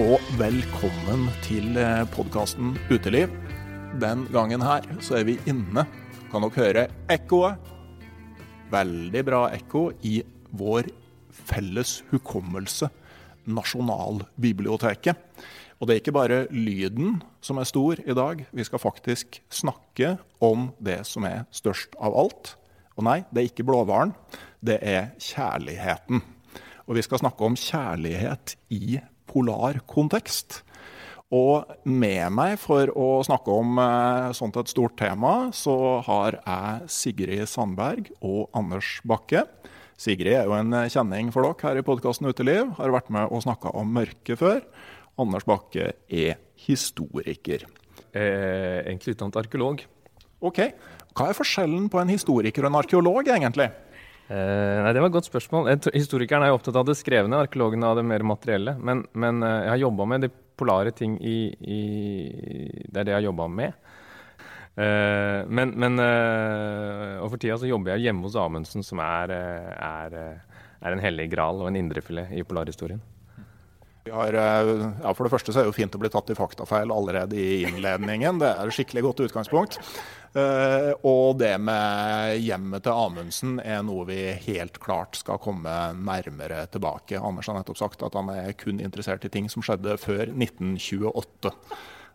Og velkommen til podkasten Uteliv. Den gangen her så er vi inne. Kan dere høre ekkoet? Veldig bra ekko i vår felles hukommelse, Nasjonalbiblioteket. Og det er ikke bare lyden som er stor i dag. Vi skal faktisk snakke om det som er størst av alt. Og nei, det er ikke blåhvalen. Det er kjærligheten. Og vi skal snakke om kjærlighet i polar kontekst. Og med meg for å snakke om eh, sånt et stort tema, så har jeg Sigrid Sandberg og Anders Bakke. Sigrid er jo en kjenning for dere her i podkasten Uteliv. Har vært med og snakka om mørket før. Anders Bakke er historiker. Eh, egentlig utdannet arkeolog. Ok. Hva er forskjellen på en historiker og en arkeolog, egentlig? Eh, nei, Det var et godt spørsmål. Historikeren er jo opptatt av det skrevne, arkeologen av det mer materielle. Men, men uh, jeg har jobba med de polare ting i, i, Det er det jeg har jobba med. Uh, men, men uh, og for tida så jobber jeg hjemme hos Amundsen, som er, er, er en hellig gral og en indrefilet i polarhistorien. Har, ja, for det første så er det jo fint å bli tatt i faktafeil allerede i innledningen. Det er et skikkelig godt utgangspunkt. Uh, og det med hjemmet til Amundsen er noe vi helt klart skal komme nærmere tilbake. Anders har nettopp sagt at han er kun interessert i ting som skjedde før 1928.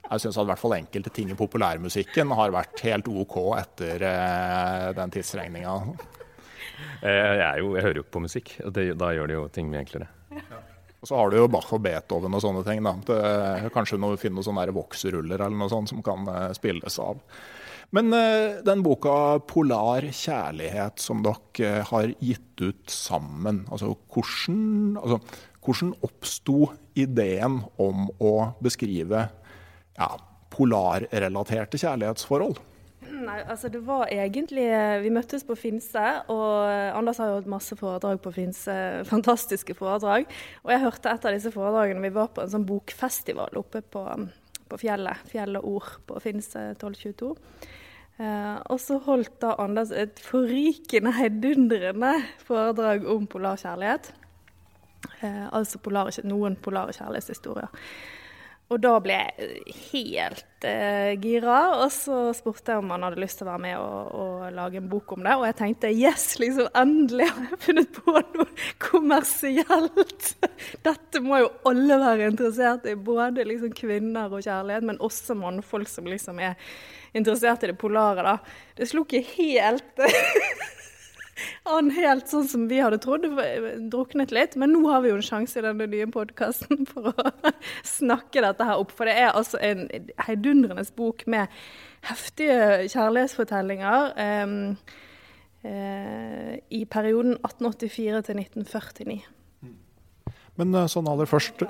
Jeg syns i hvert fall enkelte ting i populærmusikken har vært helt OK etter uh, den tidsregninga. Jeg, jeg, hører jo på musikk, og det, da gjør det jo ting mye enklere. Ja. Og så har du jo Bach og Beethoven og sånne ting. Det, kanskje noe, finne noen sånne voksruller eller noe sånt som kan uh, spilles av. Men uh, den boka 'Polar kjærlighet' som dere uh, har gitt ut sammen, altså hvordan, altså, hvordan oppsto ideen om å beskrive ja, polarrelaterte kjærlighetsforhold? Nei, altså det var egentlig eh, Vi møttes på Finse, og Anders har jo hatt masse foredrag på Finse. Fantastiske foredrag. Og jeg hørte et av disse foredragene. Vi var på en sånn bokfestival oppe på, på fjellet. Fjellet Ord på Finse 1222. Eh, og så holdt da Anders et forrykende, heidundrende foredrag om polarkjærlighet. Eh, altså polare, noen polare kjærlighetshistorier. Og da ble jeg helt uh, gira, og så spurte jeg om han hadde lyst til å være med og, og, lage en bok om det. Og jeg tenkte yes, liksom endelig har jeg funnet på noe kommersielt! Dette må jo alle være interessert i, både liksom kvinner og kjærlighet, men også mannfolk som liksom er interessert i det polare. da. Det slo ikke helt han helt sånn som vi hadde trodd, druknet litt. Men nå har vi jo en sjanse i denne nye podkasten for å snakke dette her opp. For det er altså en heidundrende bok med heftige kjærlighetsfortellinger um, uh, i perioden 1884 til 1949. Men eh, sånn aller først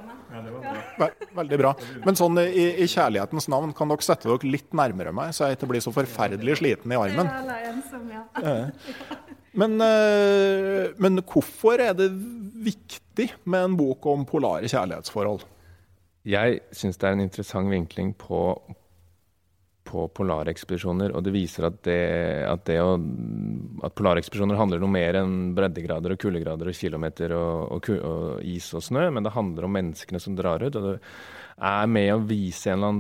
Veldig bra. Men sånn i, i, kjærlighetens navn, kan dere sette dere litt nærmere meg, så jeg ikke blir så forferdelig sliten i armen? Ensom, ja. Men, eh, men, hvorfor er det viktig med en bok om polare kjærlighetsforhold? Jeg syns det er en interessant vinkling på, på polarekspedisjoner. Og det viser at, det, at, det å, at polarekspedisjoner handler noe mer enn breddegrader og kuldegrader og kilometer og, og, og, is og snø, men det handler om menneskene som drar ut. og det er med å vise en eller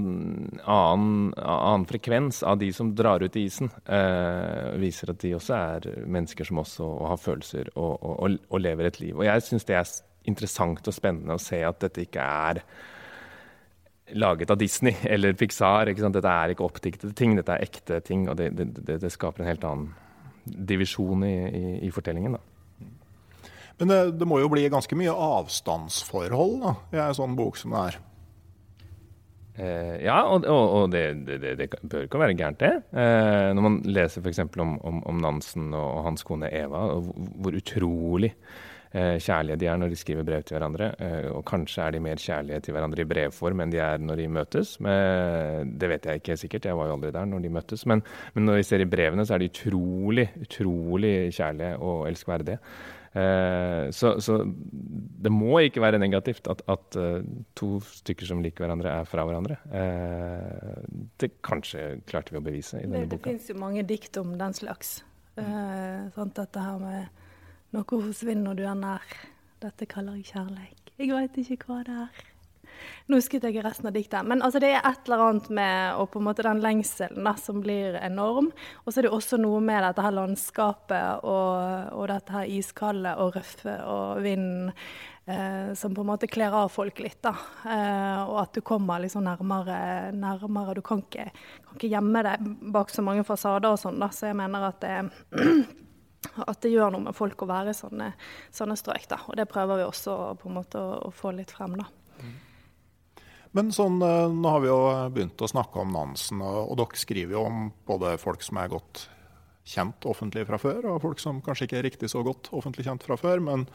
annen, annen, frekvens av de som drar ut i isen. Eh, viser at de også er mennesker som også har følelser og, og, og lever et liv. Og jeg syns det er interessant og spennende å se at dette ikke er laget av Disney eller Pixar. Dette er ikke oppdiktede ting, dette er ekte ting. Og det, det, det skaper en helt annen divisjon i, i, i fortellingen. da. Men det, det, må jo bli ganske mye avstandsforhold da, i en sånn bok som det er? Eh, ja, og, og, og det, det, det, bør ikke være gærent, det. Eh, når man leser f.eks. Om, om, om, Nansen og hans kone Eva, og hvor utrolig eh, kjærlige de er når de skriver brev til hverandre. Eh, og kanskje er de mer kjærlige til hverandre i brevform enn de er når de møtes. Men, det vet jeg ikke sikkert, jeg var jo aldri der når de møttes. Men, men når vi ser i brevene, så er de utrolig, utrolig kjærlige og elskverdige. Eh, så, så, det må ikke være negativt at, at, eh, to stykker som liker hverandre, er fra hverandre. Eh, det kanskje klarte vi å bevise i denne det, boka. Det fins jo mange dikt om den slags. Mm. sånn dette her med 'Noe forsvinner når du er nær'. Dette kaller jeg kjærleik. Jeg veit ikke hva det er. Nå husket jeg ikke resten av diktet. Men altså, det er et eller annet med og på en måte den lengselen da, som blir enorm. Og så er det også noe med dette her landskapet og, og dette her iskalde og røffe og vinden. Eh, som på en måte kler av folk litt. da, eh, Og at du kommer liksom nærmere. nærmere. Du kan ikke, kan ikke gjemme deg bak så mange fasader og sånn. da, Så jeg mener at det, at det gjør noe med folk å være i sånne, sånne strøk. da, Og det prøver vi også på en måte å, å få litt frem. da. Men sånn, eh, nå har vi jo begynt å snakke om Nansen, og, dere skriver jo om både folk som er godt kjent offentlig fra før, og folk som kanskje ikke er riktig så godt offentlig kjent fra før. men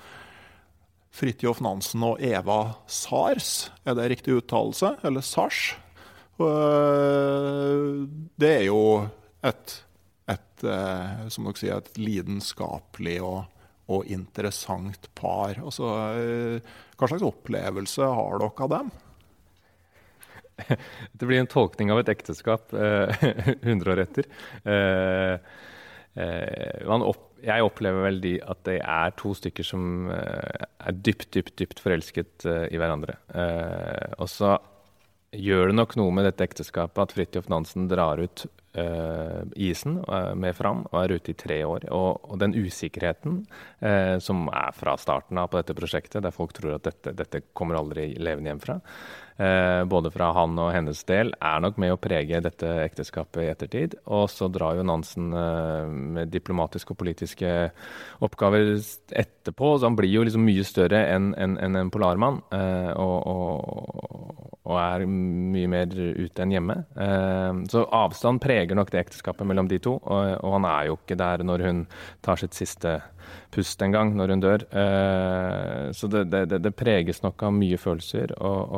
Fridtjof Nansen og Eva Sars, er det riktig uttalelse? Eller Sars? Det er jo et, et eh, som dere sier, et lidenskapelig og, og interessant par. Altså, eh, hva slags opplevelse har dere av dem? Det blir en tolkning av et ekteskap eh, 100 år etter. Eh, eh, opp, jeg opplever vel de at det er to stykker som eh, er dypt, dypt, dypt forelsket eh, i hverandre. Og så gjør det nok noe med dette ekteskapet at Fridtjof Nansen drar ut uh, isen med Fram og er ute i tre år. Og, og den usikkerheten uh, som er fra starten av på dette prosjektet, der folk tror at dette, dette kommer aldri levende hjem fra, både fra han og hennes del, er nok med å prege dette ekteskapet i ettertid. Og så drar jo Nansen eh, med diplomatiske og politiske oppgaver etterpå, så han blir jo liksom mye større enn en, en, en polarmann. Eh, og, og, og, er mye mer ute enn hjemme. Eh, så avstand preger nok det ekteskapet mellom de to, og, og han er jo ikke der når hun tar sitt siste pust en gang når hun dør. Eh, så det, det, det, preges nok av mye følelser. Og,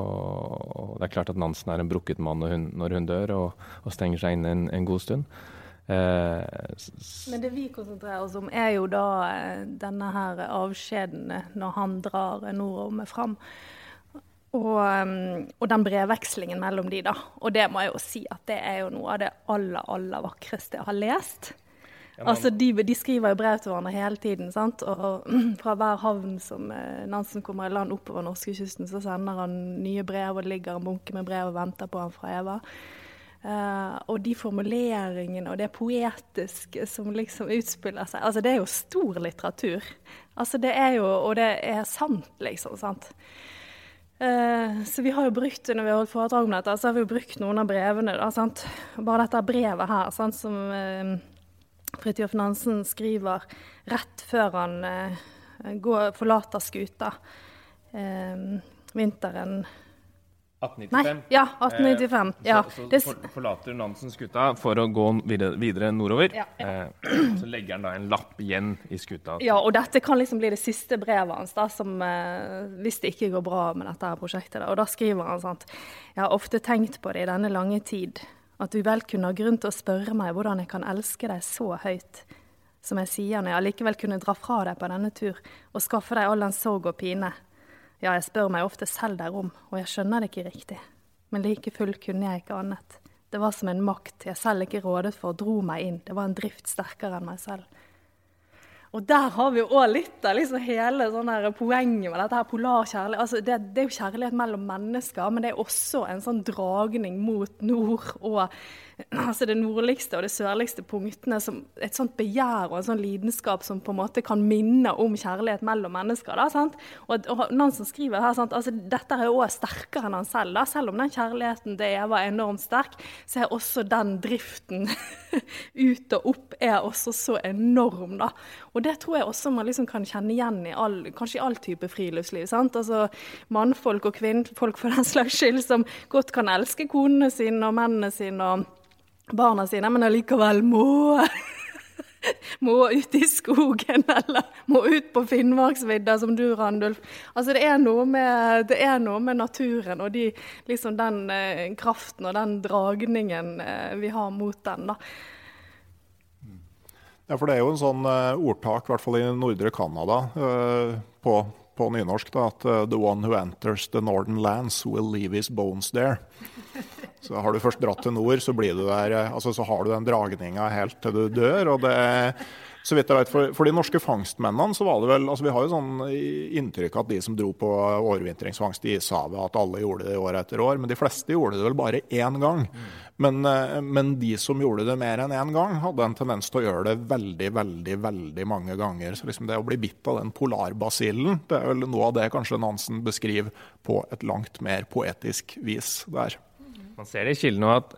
og, det er klart at Nansen er en brukket mann når hun, når hun dør, og, og, stenger seg inne en, en god stund. Eh, Men det vi konsentrerer oss om, er jo da eh, denne her avskjeden når han drar nordover Fram. Og, um, og, den brevvekslingen mellom de, da. Og det må jeg jo si at det er jo noe av det aller, aller vakreste jeg har lest. Ja, altså, de, de, skriver jo brev til hverandre hele tiden. sant? Og fra hver havn som eh, Nansen kommer i land oppover norskekysten, så sender han nye brev, og det ligger en bunke med brev og venter på han fra Eva. Uh, og de formuleringene og det poetiske som liksom utspiller seg altså Det er jo stor litteratur. Altså det er jo, Og det er sant, liksom. sant? Uh, så vi har jo brukt når vi har holdt foredrag om dette, så har vi jo brukt noen av brevene. Da? Bare dette brevet her, sant, som uh, Fridtjof Nansen skriver rett før han eh, går, forlater skuta eh, vinteren 1895. Nei, ja, 1895. Eh, ja. Så, så for, forlater Nansen skuta for å gå videre, videre nordover. Ja, ja. Eh, så legger han da en lapp igjen i skuta. Ja, og dette kan liksom bli det siste brevet hans, da, som, eh, hvis det ikke går bra med dette her prosjektet. Da. Og da skriver han sånn Jeg har ofte tenkt på det i denne lange tid at du vel kunne ha grunn til å spørre meg hvordan jeg kan elske deg så høyt som jeg sier når jeg allikevel kunne dra fra deg på denne tur og skaffe deg all den sorg og pine. Ja, jeg spør meg ofte selv derom, og jeg skjønner det ikke riktig. Men like fullt kunne jeg ikke annet. Det var som en makt jeg selv ikke rådet for, dro meg inn. Det var en drift sterkere enn meg selv. Og der har vi òg litt av liksom hele sånn poenget med dette her polarkjærlighet. Altså det, det, er jo kjærlighet mellom mennesker, men det er også en sånn dragning mot nord og altså det nordligste og det sørligste punktene. Som et sånt begjær og en sånn lidenskap som på en måte kan minne om kjærlighet mellom mennesker. Da, sant? Og, og Nansen skriver her sant? Altså, dette er òg sterkere enn han selv. Da. Selv om den kjærligheten det er, var enormt sterk, så er også den driften ut og opp er også så enorm. da. Og det tror jeg også man liksom kan kjenne igjen i all, kanskje i all type friluftsliv. sant? Altså Mannfolk og kvinnfolk for den slags skyld, som godt kan elske konene sine og mennene sine og barna sine, men allikevel må må ut i skogen, eller må ut på Finnmarksvidda, som du, Randulf. Altså, det er noe med, er noe med naturen og de, liksom den eh, kraften og den dragningen eh, vi har mot den. da. Ja, for Det er jo en sånn uh, ordtak, i hvert fall i nordre Canada, uh, på, på, nynorsk, da, at uh, 'the one who enters the northern lands will leave his bones there'. Så har du først dratt til nord, så, blir du der, eh, altså, så har du den dragninga helt til du dør. og det så vidt jeg vet, for, for, de norske fangstmennene så var det vel altså Vi har jo sånn inntrykk at de som dro på overvintringsfangst i ishavet, at alle gjorde det år etter år. Men de fleste gjorde det vel bare én gang. Mm. Men, eh, men, de som gjorde det mer enn én gang, hadde en tendens til å gjøre det veldig, veldig veldig mange ganger. Så liksom det å bli bitt av den polarbasillen, det er vel noe av det kanskje Nansen beskriver på et langt mer poetisk vis der. Man ser i kilden at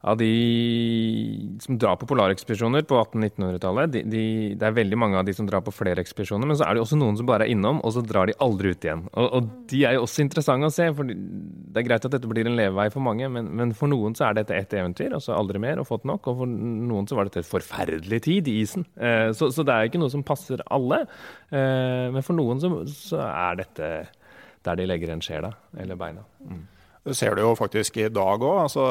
av de som drar på polarekspedisjoner på 1800-1900-tallet, de, de, det er veldig mange av de som drar på flere ekspedisjoner, men så er det også noen som bare er innom, og så drar de aldri ut igjen. Og, og de er jo også interessante å se, for det er greit at dette blir en levevei for mange, men, men for noen så er dette ett eventyr, og så aldri mer, og fått nok. Og for noen så var dette et forferdelig tid i isen. Eh, så, så, det er jo ikke noe som passer alle. Eh, men for noen så, så, er dette der de legger en sjela, eller beina. Mm. Det ser du jo faktisk i dag òg. Altså,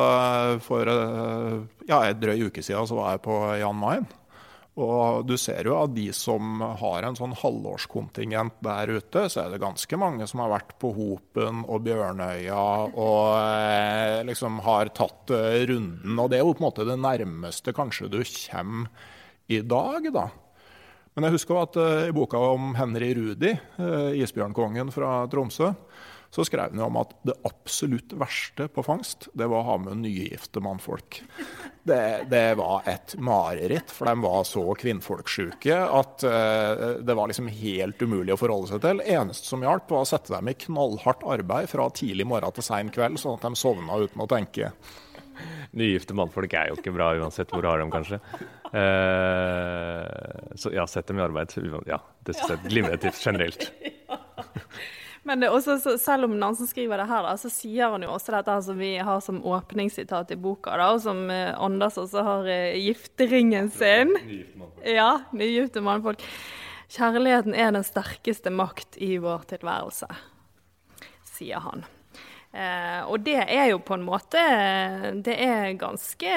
for eh, ja, en drøy uke siden så var jeg på Jan Mayen. Og du ser jo av de som har en sånn halvårskontingent der ute, så er det ganske mange som har vært på Hopen og Bjørnøya og eh, liksom har tatt eh, runden. Og det er jo på en måte det nærmeste kanskje du kommer i dag, da. Men jeg husker at i boka om Henry Rudi, isbjørnkongen fra Tromsø, så skrev han jo om at det absolutt verste på fangst, det var å ha med nygifte mannfolk. Det, det var et mareritt, for de var så kvinnfolksjuke at uh, det var liksom helt umulig å forholde seg til. Eneste som hjalp, var å sette dem i knallhardt arbeid fra tidlig morgen til sein kveld, sånn at de sovna uten å tenke. Nygifte mannfolk er jo ikke bra uansett hvor du har dem, kanskje. Uh, så ja, sett dem i arbeid. Ja, det er et glimrende tips generelt. Men også, selv om Nansen skriver det her, da, så sier han jo også dette som vi har som åpningssitat i boka, da, og som eh, Anders også har eh, gifteringen sin. Ja, nygifte mannfolk. Kjærligheten er den sterkeste makt i vår tilværelse, sier han. Eh, og det er jo på en måte Det er ganske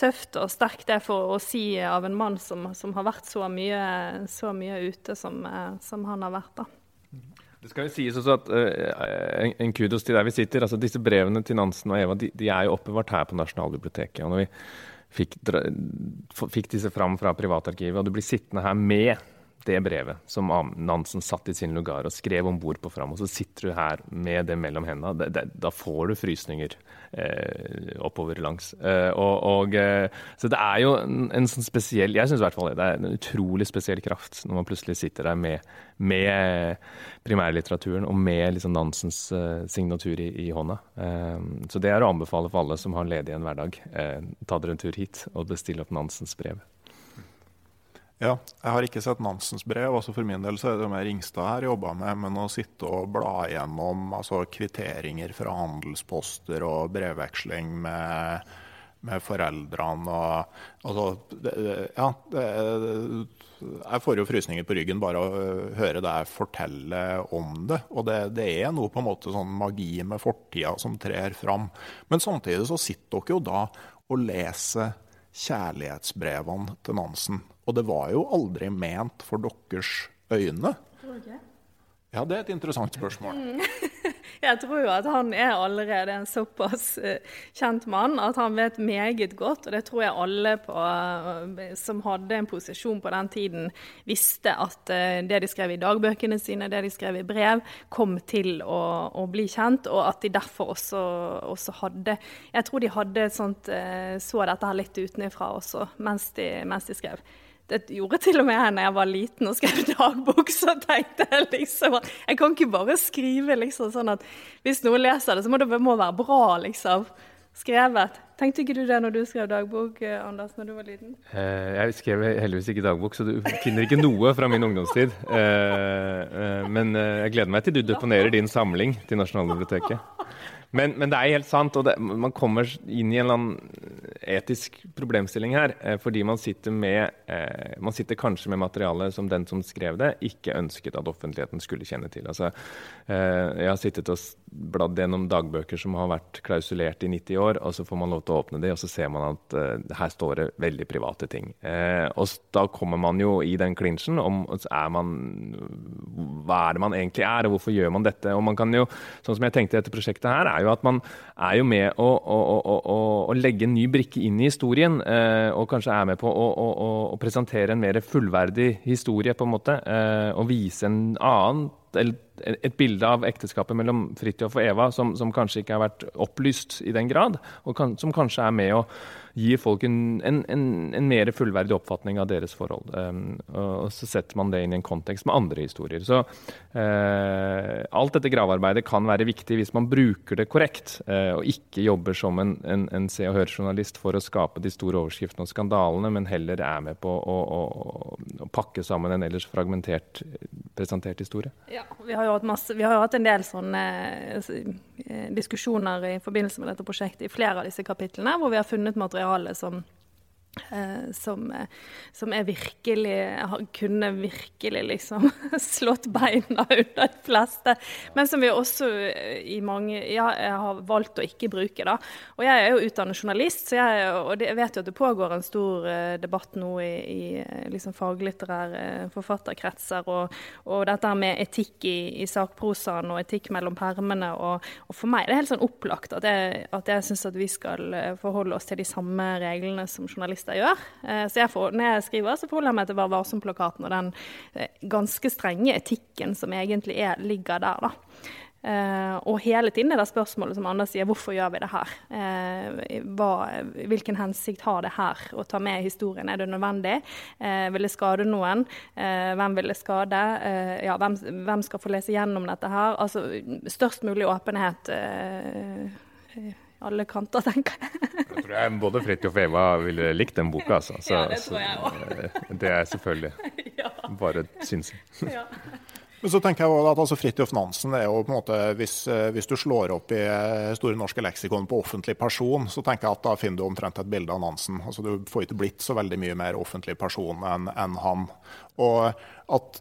tøft og sterkt det for å si av en mann som, som har vært så mye, så mye ute som, eh, som han har vært. da. Det skal jo sies også at uh, en, kudos til der vi sitter. altså Disse brevene til Nansen og Eva de, de er jo oppbevart her på Nasjonalbiblioteket. og når vi fikk, fikk disse fram fra privatarkivet, og du blir sittende her med det brevet som Nansen satt i sin lugar og skrev om bord på fram, og så sitter du her med det mellom hendene. Da får du frysninger eh, oppover langs. Eh, og, og, eh, så det er jo en, sånn spesiell Jeg syns i hvert fall det er en utrolig spesiell kraft når man plutselig sitter der med, med primærlitteraturen og med liksom Nansens eh, signatur i, i hånda. Uh, så det er å anbefale for alle som har ledig en hverdag. Uh, ta dere en tur hit og bestill opp Nansens brev. Ja, jeg har ikke sett Nansens brev. altså For min del så er det mer Ringstad her jobba med, men å sitte og bla igjennom altså, kvitteringer fra handelsposter og brevveksling med, med foreldrene og altså, det, Ja, det, jeg får jo frysninger på ryggen bare å høre deg fortelle om det. Og det, det, er noe på en måte sånn magi med fortida som trer fram. Men samtidig så sitter dere jo da og leser kjærlighetsbrevene til Nansen. Og det var jo aldri ment for deres øyne. Ja, det er et interessant spørsmål. Mm. Jeg tror jo at han er allerede en såpass uh, kjent mann at han vet meget godt, og det tror jeg alle på, uh, som hadde en posisjon på den tiden, visste at uh, det de skrev i dagbøkene sine, det de skrev i brev, kom til å, å bli kjent, og at de derfor også, også, hadde Jeg tror de hadde sånt, så dette her litt utenfra også, mens de, mens de skrev. Det gjorde til og med jeg da jeg var liten og skrev dagbok. Så tenkte jeg liksom at jeg kan ikke bare skrive liksom sånn at hvis noen leser det, så må det må være bra, liksom. Skrevet. Tenkte ikke du det når du skrev dagbok, eh, Anders, når du var liten? Eh, jeg skrev heldigvis ikke dagbok, så du finner ikke noe fra min ungdomstid. Eh, men jeg gleder meg til du deponerer din samling til Nasjonalbiblioteket. Men, men, det er helt sant, og det, man kommer inn i en eller annen etisk problemstilling her. Eh, fordi man sitter, med, eh, man sitter kanskje med materiale som den som skrev det, ikke ønsket at offentligheten skulle kjenne til. Altså, eh, jeg har sittet og bladd gjennom dagbøker som har vært klausulert i 90 år, og så får man lov til å åpne de, og så ser man at eh, her står det veldig private ting. Eh, og da kommer man jo i den klinsjen om er man, hva er det man egentlig er, og hvorfor gjør man dette? Og man kan jo, sånn som jeg tenkte i dette prosjektet her, er er jo at man er jo med å, å, å, å legge en ny brikke inn i historien. Eh, og kanskje er med på å, presentere en mer fullverdig historie, på en måte. Eh, og vise en annen et bilde av ekteskapet mellom Fridtjof og Eva som, som, kanskje ikke har vært opplyst i den grad, og kan, som kanskje er med å gi folk en, en, en, en, mer fullverdig oppfatning av deres forhold. Um, og så setter man det inn i en kontekst med andre historier. Så uh, alt dette gravearbeidet kan være viktig hvis man bruker det korrekt, uh, og ikke jobber som en, Se og Hør-journalist for å skape de store overskriftene og skandalene, men heller er med på å, å, å pakke sammen en ellers fragmentert presentert historie. Ja, vi har jo hatt, masse, har jo hatt en del sånne uh, diskusjoner i forbindelse med dette prosjektet i flere av disse kapitlene, hvor vi har funnet materiale som Eh, som, eh, som, er virkelig Kunne virkelig liksom slått beina under de fleste. Men som vi også eh, i mange Ja, jeg har valgt å ikke bruke, da. Og jeg er jo utdannet journalist, jeg, og det, jeg vet jo at det pågår en stor debatt nå i, i liksom faglitterære forfatterkretser, og, og dette med etikk i, i sakprosaen og etikk mellom permene. Og, og, for meg er det helt sånn opplagt at jeg, at jeg syns at vi skal forholde oss til de samme reglene som journalister journalister gjør. Eh, så jeg får, når jeg skriver, så forholder jeg meg til Vær varsom-plakaten og den eh, ganske strenge etikken som egentlig er, ligger der. da. Uh, og hele tiden er det spørsmålet som Anders sier, hvorfor gjør vi det her? Hva, hvilken hensikt har det her å ta med historien? Er det nødvendig? Vil det skade noen? hvem vil det skade? ja, hvem, hvem, skal få lese gjennom dette her? Altså størst mulig åpenhet alle kanter, tenker jeg. jeg tror jeg både Fridtjof og Eva ville likt den boka, altså. Så, ja, det tror jeg òg. Eh, det er selvfølgelig bare synsing. Ja. Men så tenker jeg at altså Fridtjof Nansen er jo på en måte, hvis, eh, hvis, du slår opp i eh, Store norske leksikon på offentlig person, så tenker jeg at da finner du omtrent et bilde av Nansen. Altså Du får ikke blitt så veldig mye mer offentlig person enn en han. Og at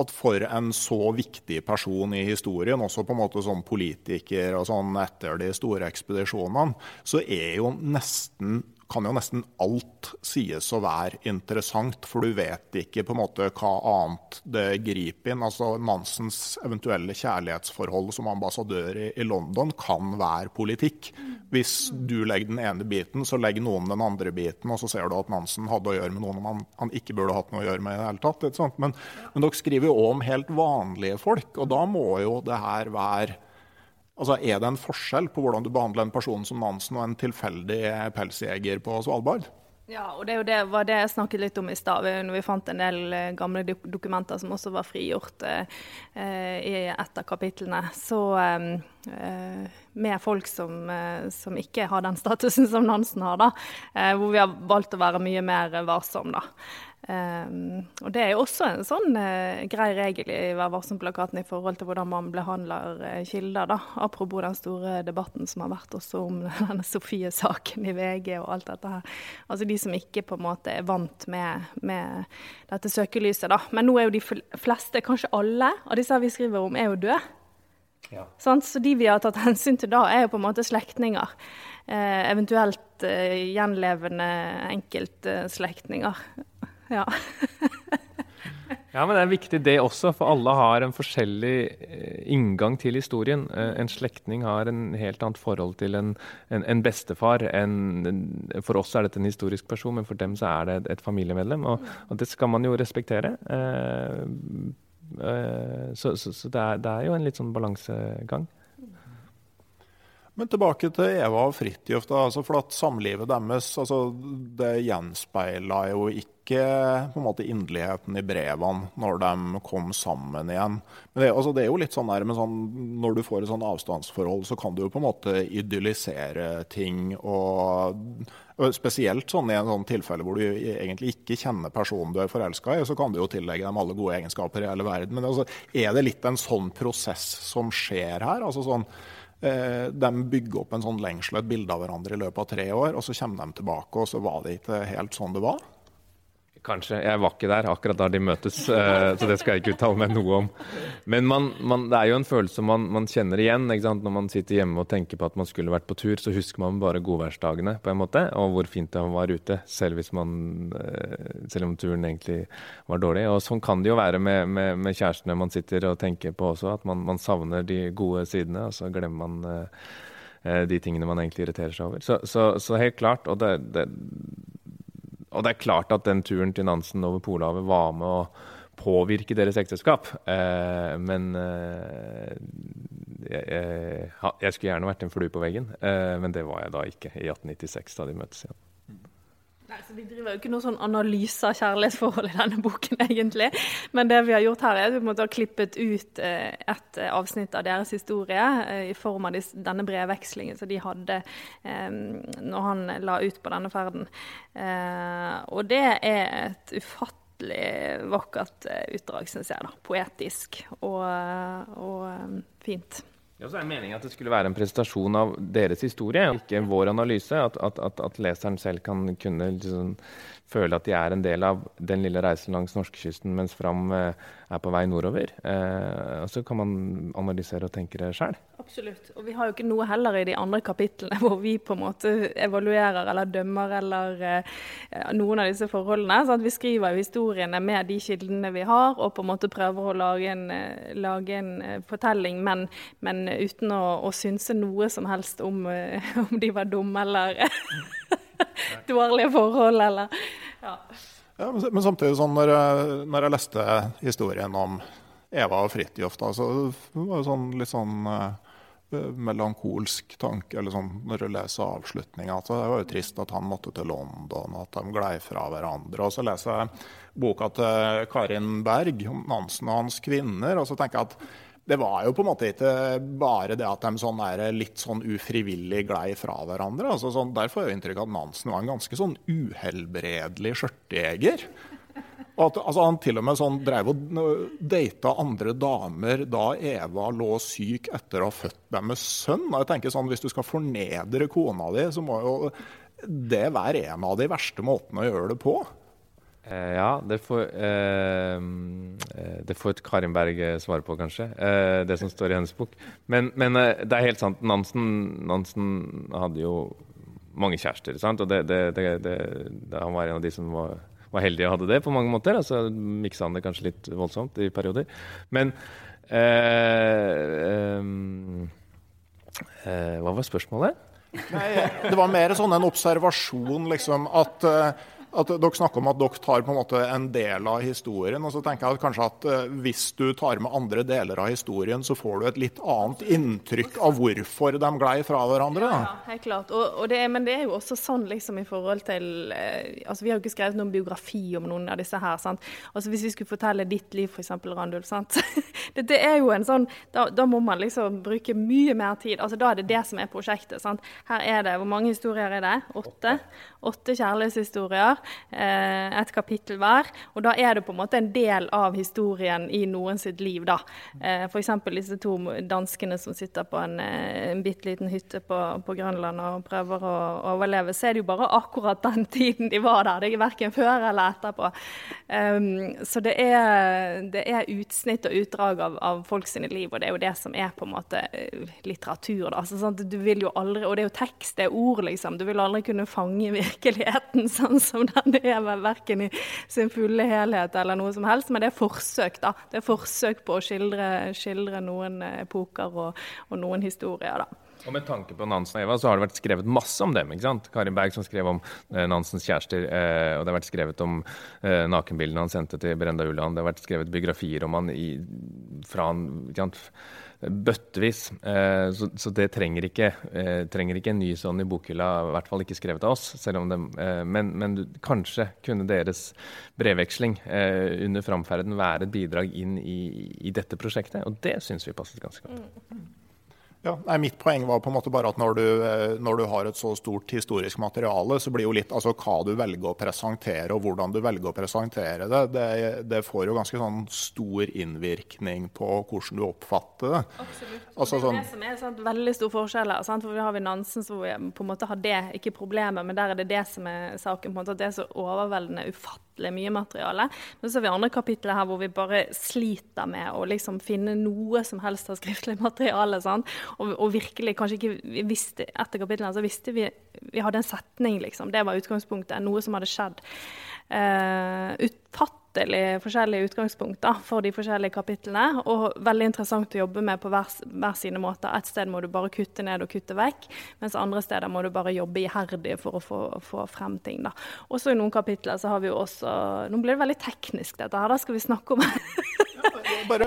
at for en så viktig person i historien, også på en måte som politiker og sånn etter de store ekspedisjonene, så er jo nesten kan jo nesten alt sies å være interessant, for du vet ikke på en måte hva annet det griper inn. Altså Nansens eventuelle kjærlighetsforhold som ambassadør i, i, London kan være politikk. Hvis du legger den ene biten, så legger noen den andre biten, og så ser du at Nansen hadde å gjøre med noen han, han ikke burde hatt noe å gjøre med i det hele tatt. Men, men dere skriver jo òg om helt vanlige folk, og da må jo det her være Altså, Er det en forskjell på hvordan du behandler en person som Nansen og en tilfeldig pelsjeger på Svalbard? Ja, og det, det, var det jeg snakket litt om i stad, når vi fant en del eh, gamle dokumenter som også var frigjort eh, eh, i et av kapitlene. Så eh, med folk som, eh, som, ikke har den statusen som Nansen har, da. Eh, hvor vi har valgt å være mye mer varsom, da. Um, og Det er jo også en sånn uh, grei regel i Vær varsom-plakaten i forhold til hvordan man behandler uh, kilder. da, Apropos den store debatten som har vært også om denne Sofie-saken i VG og alt dette her. Altså De som ikke på en måte er vant med, med dette søkelyset. da. Men nå er jo de fleste, kanskje alle, av disse vi skriver om, er jo døde. Ja. Sånn, så de vi har tatt hensyn til da, er jo på en måte slektninger. Eh, eventuelt eh, gjenlevende enkeltslektninger. Ja. ja, men det er viktig det også, for alle har en forskjellig eh, inngang til historien. Eh, en slektning har en helt annet forhold til en, en, en bestefar. En, for oss er dette en historisk person, men for dem så er det et, familiemedlem. Og, og, det skal man jo respektere. Eh, så, så, så det, er, det, er, jo en litt sånn balansegang. Men tilbake til Eva og Fridtjof. Altså for at Samlivet deres altså det gjenspeila jo ikke på en måte inderligheten i brevene når de kom sammen igjen. Men det, altså det er jo litt sånn der men sånn, Når du får et sånn avstandsforhold, så kan du jo på en måte idyllisere ting. og, Spesielt sånn i en sånn tilfelle hvor du egentlig ikke kjenner personen du er forelska i, så kan du jo tillegge dem alle gode egenskaper i hele verden. Men altså, er det litt en sånn prosess som skjer her? altså sånn de bygger opp en sånn lengsel et bilde av hverandre i løpet av tre år, og så kommer de tilbake, og så var det ikke helt sånn det var? Kanskje. Jeg var ikke der akkurat da de møtes, eh, så det skal jeg ikke uttale meg noe om. Men man, man, det er jo en følelse man, man kjenner igjen. Når man sitter hjemme og tenker på at man skulle vært på tur, så husker man bare godværsdagene på en måte, og hvor fint det var ute, selv, eh, selv om turen egentlig var dårlig. Og Sånn kan det jo være med, med, med kjærestene man sitter og tenker på også, at man, man savner de gode sidene, og så glemmer man eh, de tingene man egentlig irriterer seg over. Så, så, så helt klart. og det, det og det er klart at den turen til Nansen over Polhavet var med å påvirke deres ekteskap. Eh, men eh, jeg, jeg, skulle gjerne vært en flue på veggen, eh, men det var jeg da ikke i 1896, da de møttes igjen. Nei, så Vi driver jo ikke noen sånn analyse av kjærlighetsforhold i denne boken, egentlig. Men det vi har gjort her, er at vi måtte ha klippet ut eh, et eh, avsnitt av deres historie eh, i form av denne brevvekslingen som de hadde når han la ut på denne ferden. Og det er et ufattelig vakkert utdrag, syns jeg. da. Poetisk og, og fint. Ja, så er det meningen at det skulle være en presentasjon av deres historie, ikke vår analyse. At, at, at, at leseren selv kan kunne liksom, føle at de er en del av den lille reisen langs norskekysten mens Fram eh, er på vei nordover. Eh, og så kan man analysere og tenke det sjøl. Absolutt. Og vi har jo ikke noe heller i de andre kapitlene hvor vi på en måte evaluerer eller dømmer eller eh, noen av disse forholdene. Så vi skriver jo historiene med de kildene vi har, og på en måte prøver å lage en, lage en fortelling, men, men uten å, å, synse noe som helst om, om de var dumme eller dårlige forhold, eller ja. ja men, samtidig, sånn, når, jeg, når jeg leste historien om Eva og Fridtjof, så var det sånn, litt sånn uh, melankolsk tanke eller sånn, når du leser avslutninga. Altså, det var jo trist at han måtte til London, at de glei fra hverandre. Og så leser jeg boka til Karin Berg om Nansen og hans kvinner, og så tenker jeg at det var jo på en måte ikke bare det at de sånn er litt sånn ufrivillig glei fra hverandre. Altså sånn, derfor får jeg inntrykk av at Nansen var en ganske sånn uhelbredelig skjørtejeger. At, altså, han til og med sånn drev og data andre damer da Eva lå syk etter å ha født deres sønn. Og jeg tenker sånn, Hvis du skal fornedre kona di, så må jo det være en av de verste måtene å gjøre det på. Eh, ja, det får, eh, eh, det får Karin Berg eh, svare på, kanskje. Eh, det som står i hennes bok. Men, men eh, det er helt sant. Nansen, Nansen, hadde jo mange kjærester. sant? Og det, det, han var en av de som var, var heldige og hadde det på mange måter. Altså miksa han det kanskje litt voldsomt i perioder. Men hva var spørsmålet? Nei, det var mer sånn en observasjon, liksom, at at Dere snakker om at dere tar på en måte en del av historien. og så tenker jeg at kanskje at uh, Hvis du tar med andre deler av historien, så får du et litt annet inntrykk av hvorfor de glei fra hverandre. Ja, helt klart. Og, og det men det er jo også sånn liksom i forhold til uh, altså Vi har jo ikke skrevet noen biografi om noen av disse her. sant? Altså Hvis vi skulle fortelle ditt liv, f.eks. Randulf. sant? det, det, er jo en sånn da, da, må man liksom bruke mye mer tid. altså Da er det det som er prosjektet. sant? Her er det, Hvor mange historier er det? Åtte? Åtte kjærlighetshistorier. Eh, et kapittel hver. Og da er det på en måte en del av historien i noen sitt liv, da. Eh, F.eks. disse to danskene som sitter på en, eh, en bitte liten hytte på, på, Grønland og prøver å overleve. Så er det jo bare akkurat den tiden de var der. Det er verken før eller etterpå. Um, så det er, det er, utsnitt og utdrag av, av folk liv, og det er jo det som er på en måte litteratur. Da. Altså, sånn, du vil jo aldri, Og det er jo tekst, det er ord, liksom. Du vil aldri kunne fange virkeligheten sånn som den er, vel verken i sin fulle helhet eller noe som helst. Men det er forsøk, da. Det er forsøk på å skildre, skildre noen epoker og, og noen historier, da. Og Med tanke på Nansen og Eva, så har det vært skrevet masse om dem. ikke sant? Karin Berg som skrev om eh, Nansens kjærester. Eh, og det har vært skrevet om eh, nakenbildene han sendte til Brenda Ulland. Det har vært skrevet biografier om han i, fra han, ikke sant? bøttevis. Eh, så, så, det trenger ikke, eh, trenger ikke, en ny sånn i bokhylla, i hvert fall ikke skrevet av oss. selv om det, eh, men, men, kanskje kunne deres brevveksling under framferden være et bidrag inn i, i dette prosjektet. Og det syns vi passet ganske godt. Mm. Ja, nei, Mitt poeng var på en måte bare at når du, eh, når du, har et så stort historisk materiale, så blir jo litt altså hva du velger å presentere og hvordan du velger å presentere det, det, det får jo ganske sånn stor innvirkning på hvordan du oppfatter det. Absolutt. Altså, det er sånn, det som er sant, veldig stor forskjell Sant? For vi har vi Nansen som på en måte har det, ikke problemet, men der er det det som er saken. på en måte, At det er så overveldende ufattelig ufattelig mye materiale. Men så har vi andre kapitler her hvor vi bare sliter med å liksom finne noe som helst av skriftlig materiale. Og, og, virkelig kanskje ikke vi visste, Etter kapitlene så visste vi Vi hadde en setning, liksom. Det var utgangspunktet. Noe som hadde skjedd. Uh, ufattelig forskjellige utgangspunkt da, for de forskjellige kapitlene. Og veldig interessant å jobbe med på hver, hver sine måter. Et sted må du bare kutte ned og kutte vekk, mens andre steder må du bare jobbe iherdig for å få, få frem ting. da. Også i noen kapitler så har vi jo også Nå blir det veldig teknisk, dette her. Da skal vi snakke om bare,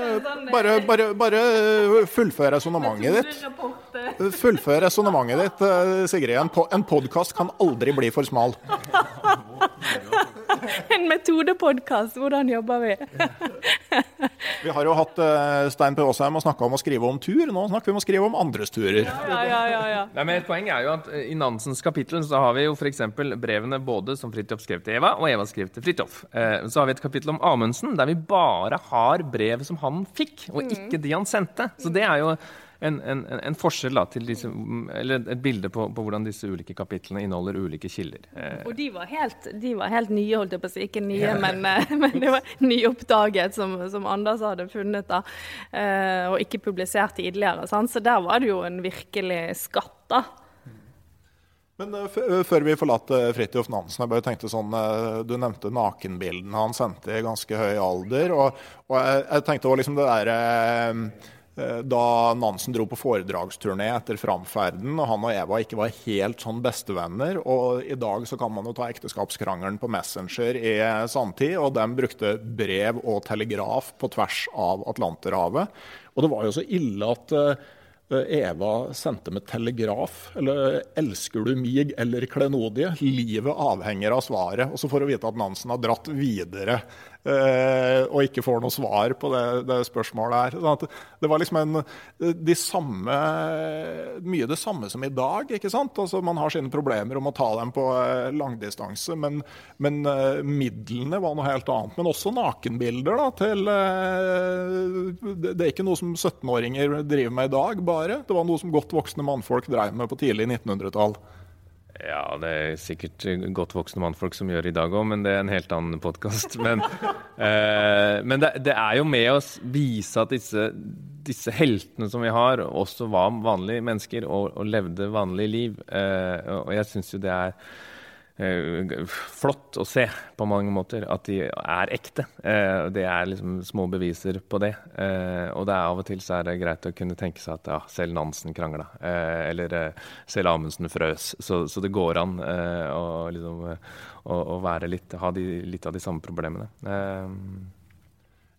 bare, bare, bare fullfør resonnementet ditt. Fullfør resonnementet ditt, Sigrid. En, po en podkast kan aldri bli for smal. en metodepodkast. Hvordan jobber vi? vi har jo hatt uh, Stein P. Aasheim og snakka om å skrive om tur. Nå snakker vi om å skrive om andres turer. Ja, ja, ja, ja. Nei, men et poeng er jo at uh, I Nansens kapittel så har vi jo f.eks. brevene både som Fridtjof skrev til Eva, og Eva skrev til Fridtjof. Uh, så har vi et kapittel om Amundsen der vi bare har brev som han fikk, og mm. ikke de han sendte. Så det er jo en, en, en forskjell da, til disse, eller et bilde på, på, hvordan disse ulike kapitlene inneholder ulike kilder. Eh. Og de var, helt, de var helt, nye, holdt jeg på å si. Ikke nye, men, eh, men det var nyoppdaget, som, som Anders hadde funnet. da, eh, Og ikke publisert tidligere. Sant? Så der var det jo en virkelig skatt. da. Men uh, Før vi forlater Fridtjof Nansen, jeg bare tenkte sånn, uh, du nevnte nakenbildene han sendte i ganske høy alder. og, og jeg, jeg, tenkte også liksom det der, uh, Eh, da Nansen dro på foredragsturné etter framferden, og han og Eva ikke var helt sånn bestevenner. Og i dag så kan man jo ta ekteskapskrangelen på Messenger i sanntid, og de brukte brev og telegraf på tvers av Atlanterhavet. Og det var jo så ille at eh, Eva sendte med telegraf. Eller 'Elsker du mig eller klenodie?' Livet avhenger av svaret. Og så får hun vite at Nansen har dratt videre Eh, og ikke får noe svar på det, det spørsmålet her. Sånn det var liksom en, de samme, mye det samme som i dag. ikke sant? Altså Man har sine problemer om å ta dem på eh, langdistanse, men, men uh, midlene var noe helt annet. Men også nakenbilder. da, til Det er ikke noe som 17-åringer driver med i dag, bare. Det var noe som godt voksne mannfolk drev med på tidlig 1900-tall. Ja, det er sikkert godt voksne mannfolk som gjør i dag òg, men det er en helt annen podkast. Men, eh, men det, det, er jo med å vise at disse, disse, heltene som vi har, også var vanlige mennesker og, og levde vanlige liv. Eh, og jeg syns jo det er flott å se på mange måter at de er ekte. Eh, det er liksom små beviser på det. Eh, og det er av og til så er det greit å kunne tenke seg at ja, selv Nansen krangla. eller selv Amundsen frøs. Så, så, det går an å, liksom, å, å litt, ha de, litt av de samme problemene.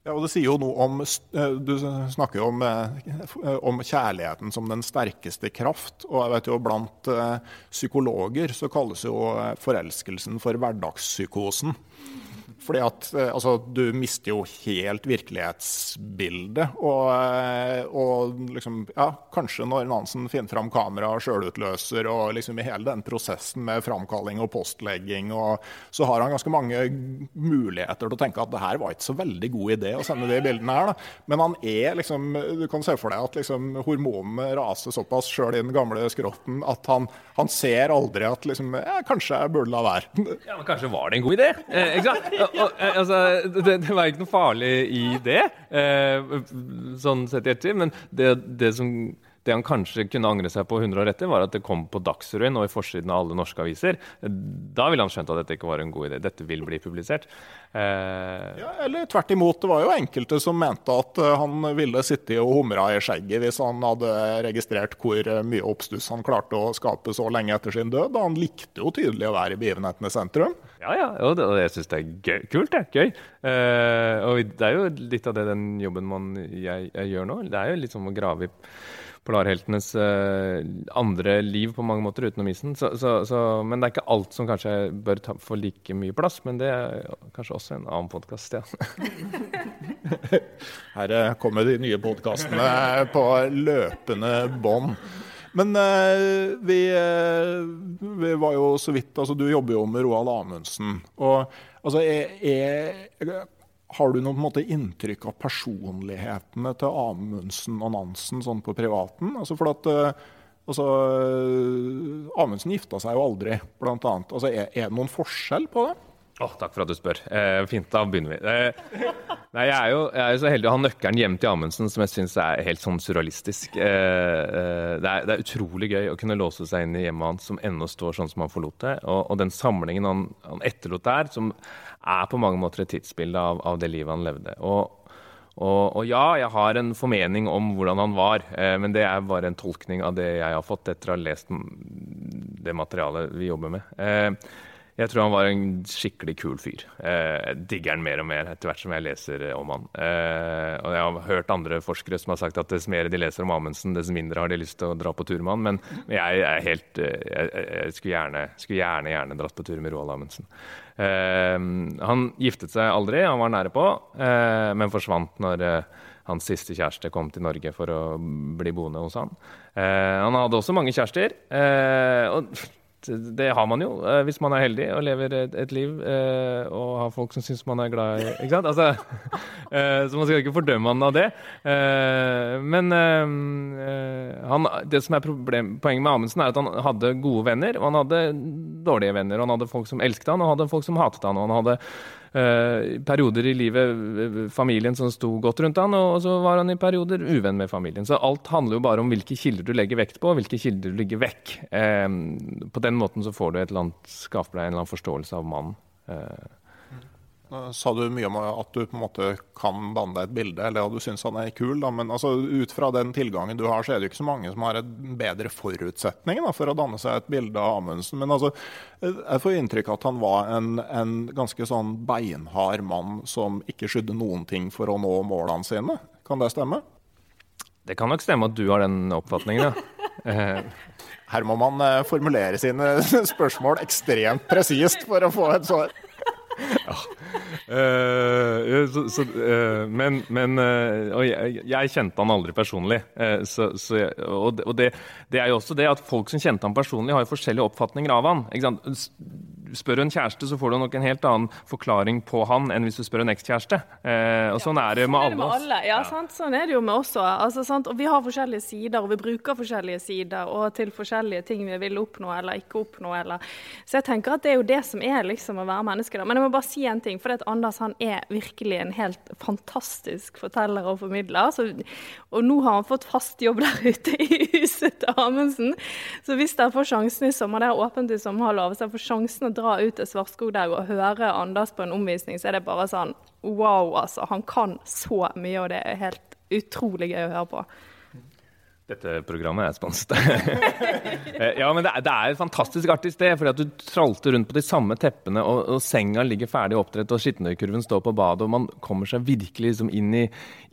Ja, og det sier jo noe om, eh, Du snakker jo om, eh, om, kjærligheten som den sterkeste kraft. og jeg vet jo Blant eh, psykologer så kalles jo forelskelsen for hverdagspsykosen. Fordi at eh, altså, du mister jo helt virkelighetsbildet. Og, eh, og liksom, ja, kanskje når Nansen finner fram kamera og sjølutløser, og liksom i hele den prosessen med framkalling og postlegging, og så har han ganske mange muligheter til å tenke at det her var ikke så veldig god idé å sende de bildene her. Da. Men han er liksom Du kan se for deg at liksom, hormonene raser såpass sjøl i den gamle skrotten at han, han ser aldri at liksom, ja, kanskje jeg burde la være. Ja, men kanskje var det en god idé? Eh, ikke sant? og, eh, altså, det, det, var ikke noe farlig i det, eh, sånn sett i ettertid. Men det, det, som, det, han kanskje kunne angre seg på 100 år etter, var at det kom på Dagsrevyen og i forsiden av alle norske aviser. Da ville han skjønt at dette ikke var en god idé. Dette vil bli publisert. Eh, ja, eller tvert imot. Det var jo enkelte som mente at eh, han ville sitte og humra i skjegget hvis han hadde registrert hvor eh, mye oppstuss han klarte å skape så lenge etter sin død. Han likte jo tydelig å være i begivenhetenes sentrum. Ja, ja, og, det, jeg syns det er gøy, kult. det, Gøy. Eh, og det er jo litt av det den jobben man, jeg, jeg gjør nå. Det er jo litt som å grave i polarheltenes uh, andre liv på mange måter utenom isen. Så, så, så, men det er ikke alt som kanskje bør ta, få like mye plass. Men det er kanskje også en annen podkast, ja. Her eh, kommer de nye podkastene på løpende bånd. Men uh, vi, uh, vi, var jo så vidt altså Du jobber jo med Roald Amundsen. og altså, er, er har du noe måte, inntrykk av personlighetene til Amundsen og Nansen sånn på privaten? Altså for at, uh, altså, Amundsen gifta seg jo aldri, annet. Altså, er, er, det noen forskjell på det? Oh, takk for at du spør. Eh, fint, da begynner vi. Eh, nei, jeg, er jo, jeg er jo så heldig å ha nøkkelen hjem til Amundsen, som jeg syns er helt sånn surrealistisk. Eh, eh, det, er, det, er, utrolig gøy å kunne låse seg inn i hjemmet hans som ennå står sånn som han forlot det. Og, og den samlingen han, han, etterlot der, som er på mange måter et tidsbilde av, av det livet han levde. Og, og, og, ja, jeg har en formening om hvordan han var, eh, men det er bare en tolkning av det jeg har fått etter å ha lest det materialet vi jobber med. Eh, jeg tror han var en skikkelig kul fyr. Eh, jeg digger han mer og mer etter hvert som jeg leser eh, om han. Eh, og jeg har hørt andre forskere som har sagt at dess mer de leser om Amundsen, dess mindre har de lyst til å dra på tur med han. Men jeg er helt Jeg, jeg skulle, gjerne, skulle, gjerne, gjerne dratt på tur med Roald Amundsen. han giftet seg aldri, han var nære på, men forsvant når hans siste kjæreste kom til Norge for å bli boende hos han. han hadde også mange kjærester. og det har man jo eh, hvis man er heldig og lever et, et liv eh, og har folk som syns man er glad i Ikke sant? Altså, eh, så man skal ikke fordømme han av det. men han, det som er problem, poenget med Amundsen, er at han hadde gode venner, og han hadde dårlige venner. og Han hadde folk som elsket han, og han hadde folk som hatet han. og han hadde perioder i livet eh, familien som sto godt rundt han, og så var han i perioder uvenn med familien. Så alt handler jo bare om hvilke kilder du legger vekt på, og hvilke kilder du legger vekk. Eh, på den måten så får du et eller annet, skaper deg en eller annen forståelse av mannen. Sa du mye om at du på en måte kan danne deg et bilde, eller at du syns han er kul. Da. Men altså, ut fra den tilgangen du har, så er det jo ikke så mange som har en bedre forutsetning da, for å danne seg et bilde av Amundsen. Men altså, jeg får inntrykk av at han var en, en ganske sånn beinhard mann som ikke skydde noen ting for å nå målene sine. Kan det stemme? Det kan nok stemme at du har den oppfatningen, ja. Her må man eh, formulere sine spørsmål ekstremt presist for å få et svar. Ja. Uh, så, så, uh, men, men uh, Og jeg, jeg, kjente han aldri personlig. Så, og, og det, det, er jo også det at folk som kjente han personlig, har jo forskjellige oppfatninger av han. Spør du en kjæreste, så får du nok en helt annen forklaring på han enn hvis du spør en ekskjæreste. Eh, og sånn er det med sånn alle oss. Ja, sant? Sånn er det jo med oss òg. Altså, og vi har forskjellige sider, og vi bruker forskjellige sider og til forskjellige ting vi vil oppnå eller ikke oppnå. Eller. Så jeg tenker at det er jo det som er liksom å være menneske. Da. Men jeg må bare si en ting, for Anders han er virkelig en helt fantastisk forteller og formidler. Så, og nå har han fått fast jobb der ute i huset til Amundsen. Så hvis dere får sjansen i sommer, det er åpent i sommer, hvis dere får sjansen å dra ut til Svartskogdag og høre Anders på en omvisning, så er det bare sånn wow, altså. Han kan så mye, og det er helt utrolig gøy å høre på. Dette programmet er sponset. Eh, ja, men det er, det er, et fantastisk artig sted. fordi at Du tralter rundt på de samme teppene, og, og senga ligger ferdig oppdrett, og skittentøykurven står på badet, og man kommer seg virkelig liksom inn, i,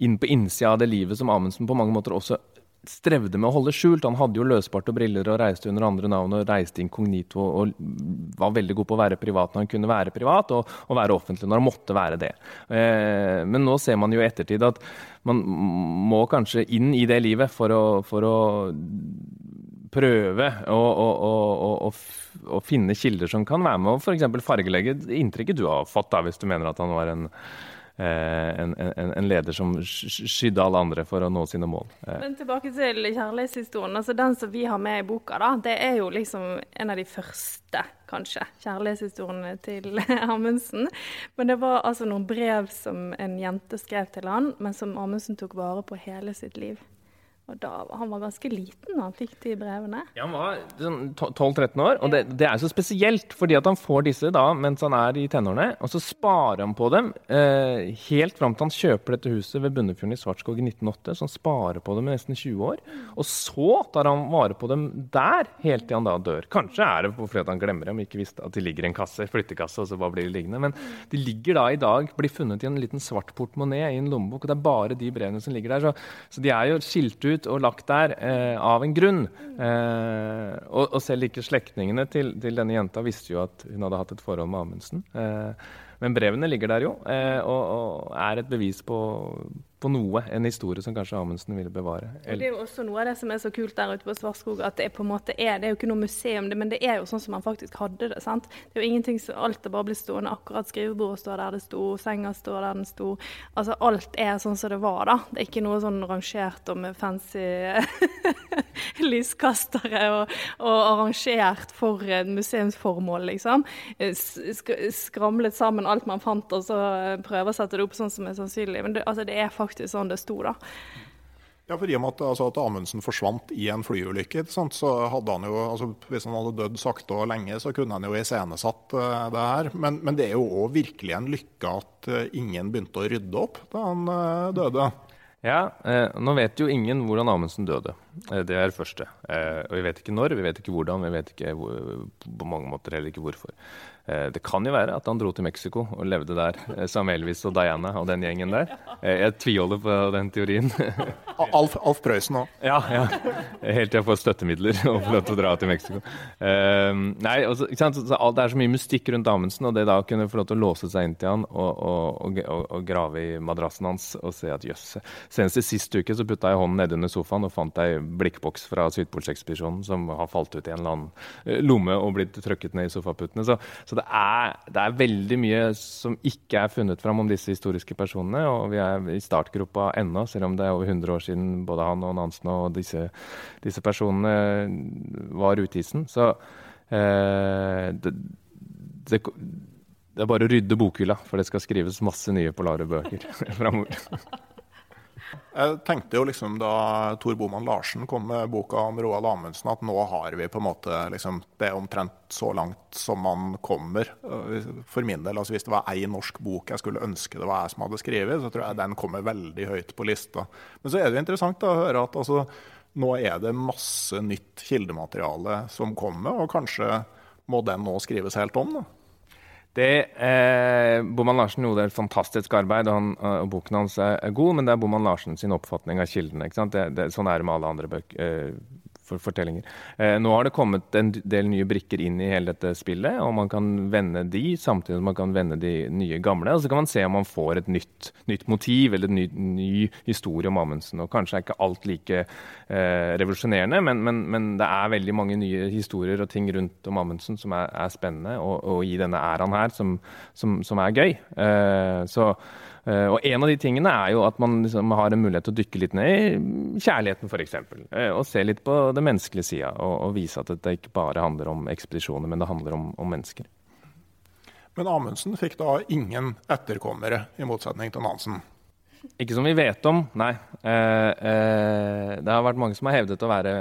inn på innsida av det livet som Amundsen på mange måter også strevde med å holde skjult. Han hadde jo løsbart og briller og reiste under andre navn og reiste inkognito og var veldig god på å være privat når han kunne være privat, og, og være offentlig når han måtte være det. Eh, men nå ser man jo i ettertid at man må kanskje inn i det livet for å, for å prøve å, å, å, finne kilder som kan være med og f.eks. fargelegge inntrykket du har fått, da, hvis du mener at han var en en, en, en, leder som skydde alle andre for å nå sine mål. Eh. Men tilbake til kjærlighetshistorien. altså Den som vi har med i boka, da, det er jo liksom en av de første, kanskje, kjærlighetshistoriene til Amundsen. Men det var altså noen brev som en jente skrev til han, men som Amundsen tok vare på hele sitt liv. Og da, Han var ganske liten da han fikk de brevene? Ja, Han var sånn 12-13 år. Og det, det, er så spesielt, fordi at han får disse da mens han er i tenårene. Og så sparer han på dem eh, helt fram til han kjøper dette huset ved Bunnefjorden i Svartskog i 1908. Så han sparer på dem i nesten 20 år. Og så tar han vare på dem der helt til han da dør. Kanskje er det fordi han glemmer dem, ikke visste at de ligger i en kasse, flyttekasse, og så bare blir de liggende. Men de ligger da i dag, blir funnet i en liten svart portemonee i en lommebok, og det er bare de brevene som ligger der. Så, så de er jo skilt ut ut og lagt der eh, av en grunn. Eh, og, og, selv ikke slektningene til, til, denne jenta visste jo at hun hadde hatt et forhold med Amundsen. Eh, men brevene ligger der jo, eh, og, og, er et bevis på, på noe. En historie som kanskje Amundsen ville bevare. Eller... det er jo også noe av det som er så kult der ute på Svartskog, at det er på en måte er, det er jo ikke noe museum, men det er jo sånn som man faktisk hadde det. sant? Det er jo ingenting som alt er bare blir stående akkurat. Skrivebordet står der det sto, senga står der den sto. Altså alt er sånn som det var, da. Det er ikke noe sånn rangert og med fancy lyskastere og, og, arrangert for museumsformål, liksom. Skramlet sammen alt man fant, og så prøve å sette det opp sånn som er sannsynlig. Men det, altså, det er faktisk sånn det sto, da. Ja, for I og med at, altså, at Amundsen forsvant i en flyulykke, så hadde han jo, altså, hvis han hadde dødd sakte og lenge, så kunne han jo iscenesatt uh, det her. Men, men, det er jo òg virkelig en lykke at uh, ingen begynte å rydde opp da han uh, døde. Ja, nå vet jo ingen hvordan Amundsen døde. det er det første. og vi vet ikke når, vi vet ikke hvordan, vi vet ikke hvor, på mange måter heller ikke hvorfor. Eh, det kan jo være at han dro til Mexico og levde der eh, sammen med Elvis og Diana og den gjengen der. Eh, jeg tviholder på den teorien. Alf, Alf Prøysen òg. Ja, ja. Helt til jeg får støttemidler og får lov til å dra til Mexico. nei, også, Det er så mye mystikk rundt Amundsen, og det da å kunne få lov til å låse seg inn til han og, og, og, og grave i madrassen hans og se at jøss Senest i sist uke så putta jeg hånden nedunder sofaen og fant ei blikkboks fra Sydpolsekspedisjonen som har falt ut i en eller annen lomme og blitt trøkket ned i sofaputtene. Så, så det er, det er, veldig mye som ikke er funnet fram om disse historiske personene. Og vi er i startgropa ennå, selv om det er over 100 år siden både han og Nansen og disse, disse personene var ute i isen. Så eh, det, det, det, er bare å rydde bokhylla, for det skal skrives masse nye polare bøker framover. Jeg tenkte jo liksom da Tor Boman Larsen kom med boka om Roald Amundsen, at nå har vi på en måte liksom, Det er omtrent så langt som man kommer. For min del, altså hvis det var ei norsk bok jeg skulle ønske det var jeg som hadde skrevet, så tror jeg den kommer veldig høyt på lista. Men så er det jo interessant da, å høre at altså, nå er det masse nytt kildemateriale som kommer, og kanskje må den nå skrives helt om? da? Det, eh, Boman Larsen gjorde et fantastisk arbeid, og, han, og, boken hans er god, men det er Boman Larsen sin oppfatning av kildene. Det, det, sånn er det med alle andre bøk, eh, for fortellinger. Eh, nå har det kommet en del nye brikker inn i hele dette spillet, og man kan vende de samtidig som man kan vende de nye gamle. Og så kan man se om man får et nytt, nytt motiv eller en ny, ny, historie om Amundsen. Og kanskje er ikke alt like eh, revolusjonerende, men, men, men, det er veldig mange nye historier og ting rundt om Amundsen som er, er spennende, og, og, i denne æraen her som, som, som er gøy. Eh, så og En av de tingene er jo at man liksom har en mulighet til å dykke litt ned i kjærligheten f.eks. Uh, og se litt på det menneskelige sida, og, og, vise at det ikke bare handler om ekspedisjoner, men det handler om, om mennesker. Men Amundsen fikk da ingen etterkommere, i motsetning til Nansen? Ikke som vi vet om, nei. Eh, eh, det har vært mange som har hevdet å være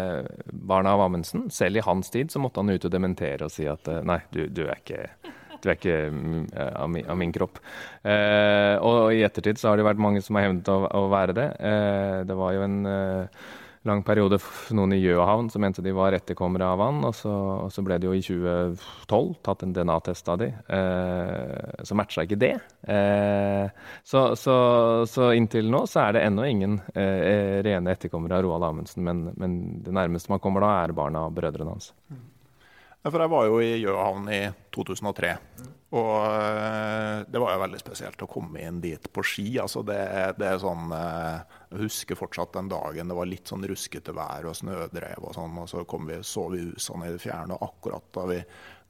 barna av Amundsen. Selv i hans tid så måtte han ut og dementere og si at eh, nei, du, du er ikke du er ikke mm, av min, av min kropp. Eh, og i ettertid så har det vært mange som har hevnet å, å være det. Eh, det var jo en eh, lang periode noen i Gjøhavn som mente de var etterkommere av han. Og så, og så, ble det jo i 2012 tatt en DNA-test av de. Eh, så matcha ikke det. Eh, så, så, så, inntil nå så er det ennå ingen eh, rene etterkommere av Roald Amundsen. Men, men, det nærmeste man kommer da, er barna av brødrene hans. For jeg var jo i Gjøhavn i 2003. Og eh, det var jo veldig spesielt å komme inn dit på ski. Altså det, det er sånn eh, Jeg husker fortsatt den dagen det var litt sånn ruskete vær og snødrev og sånn. Og så kom vi, så vi husene i det fjerne, og akkurat da vi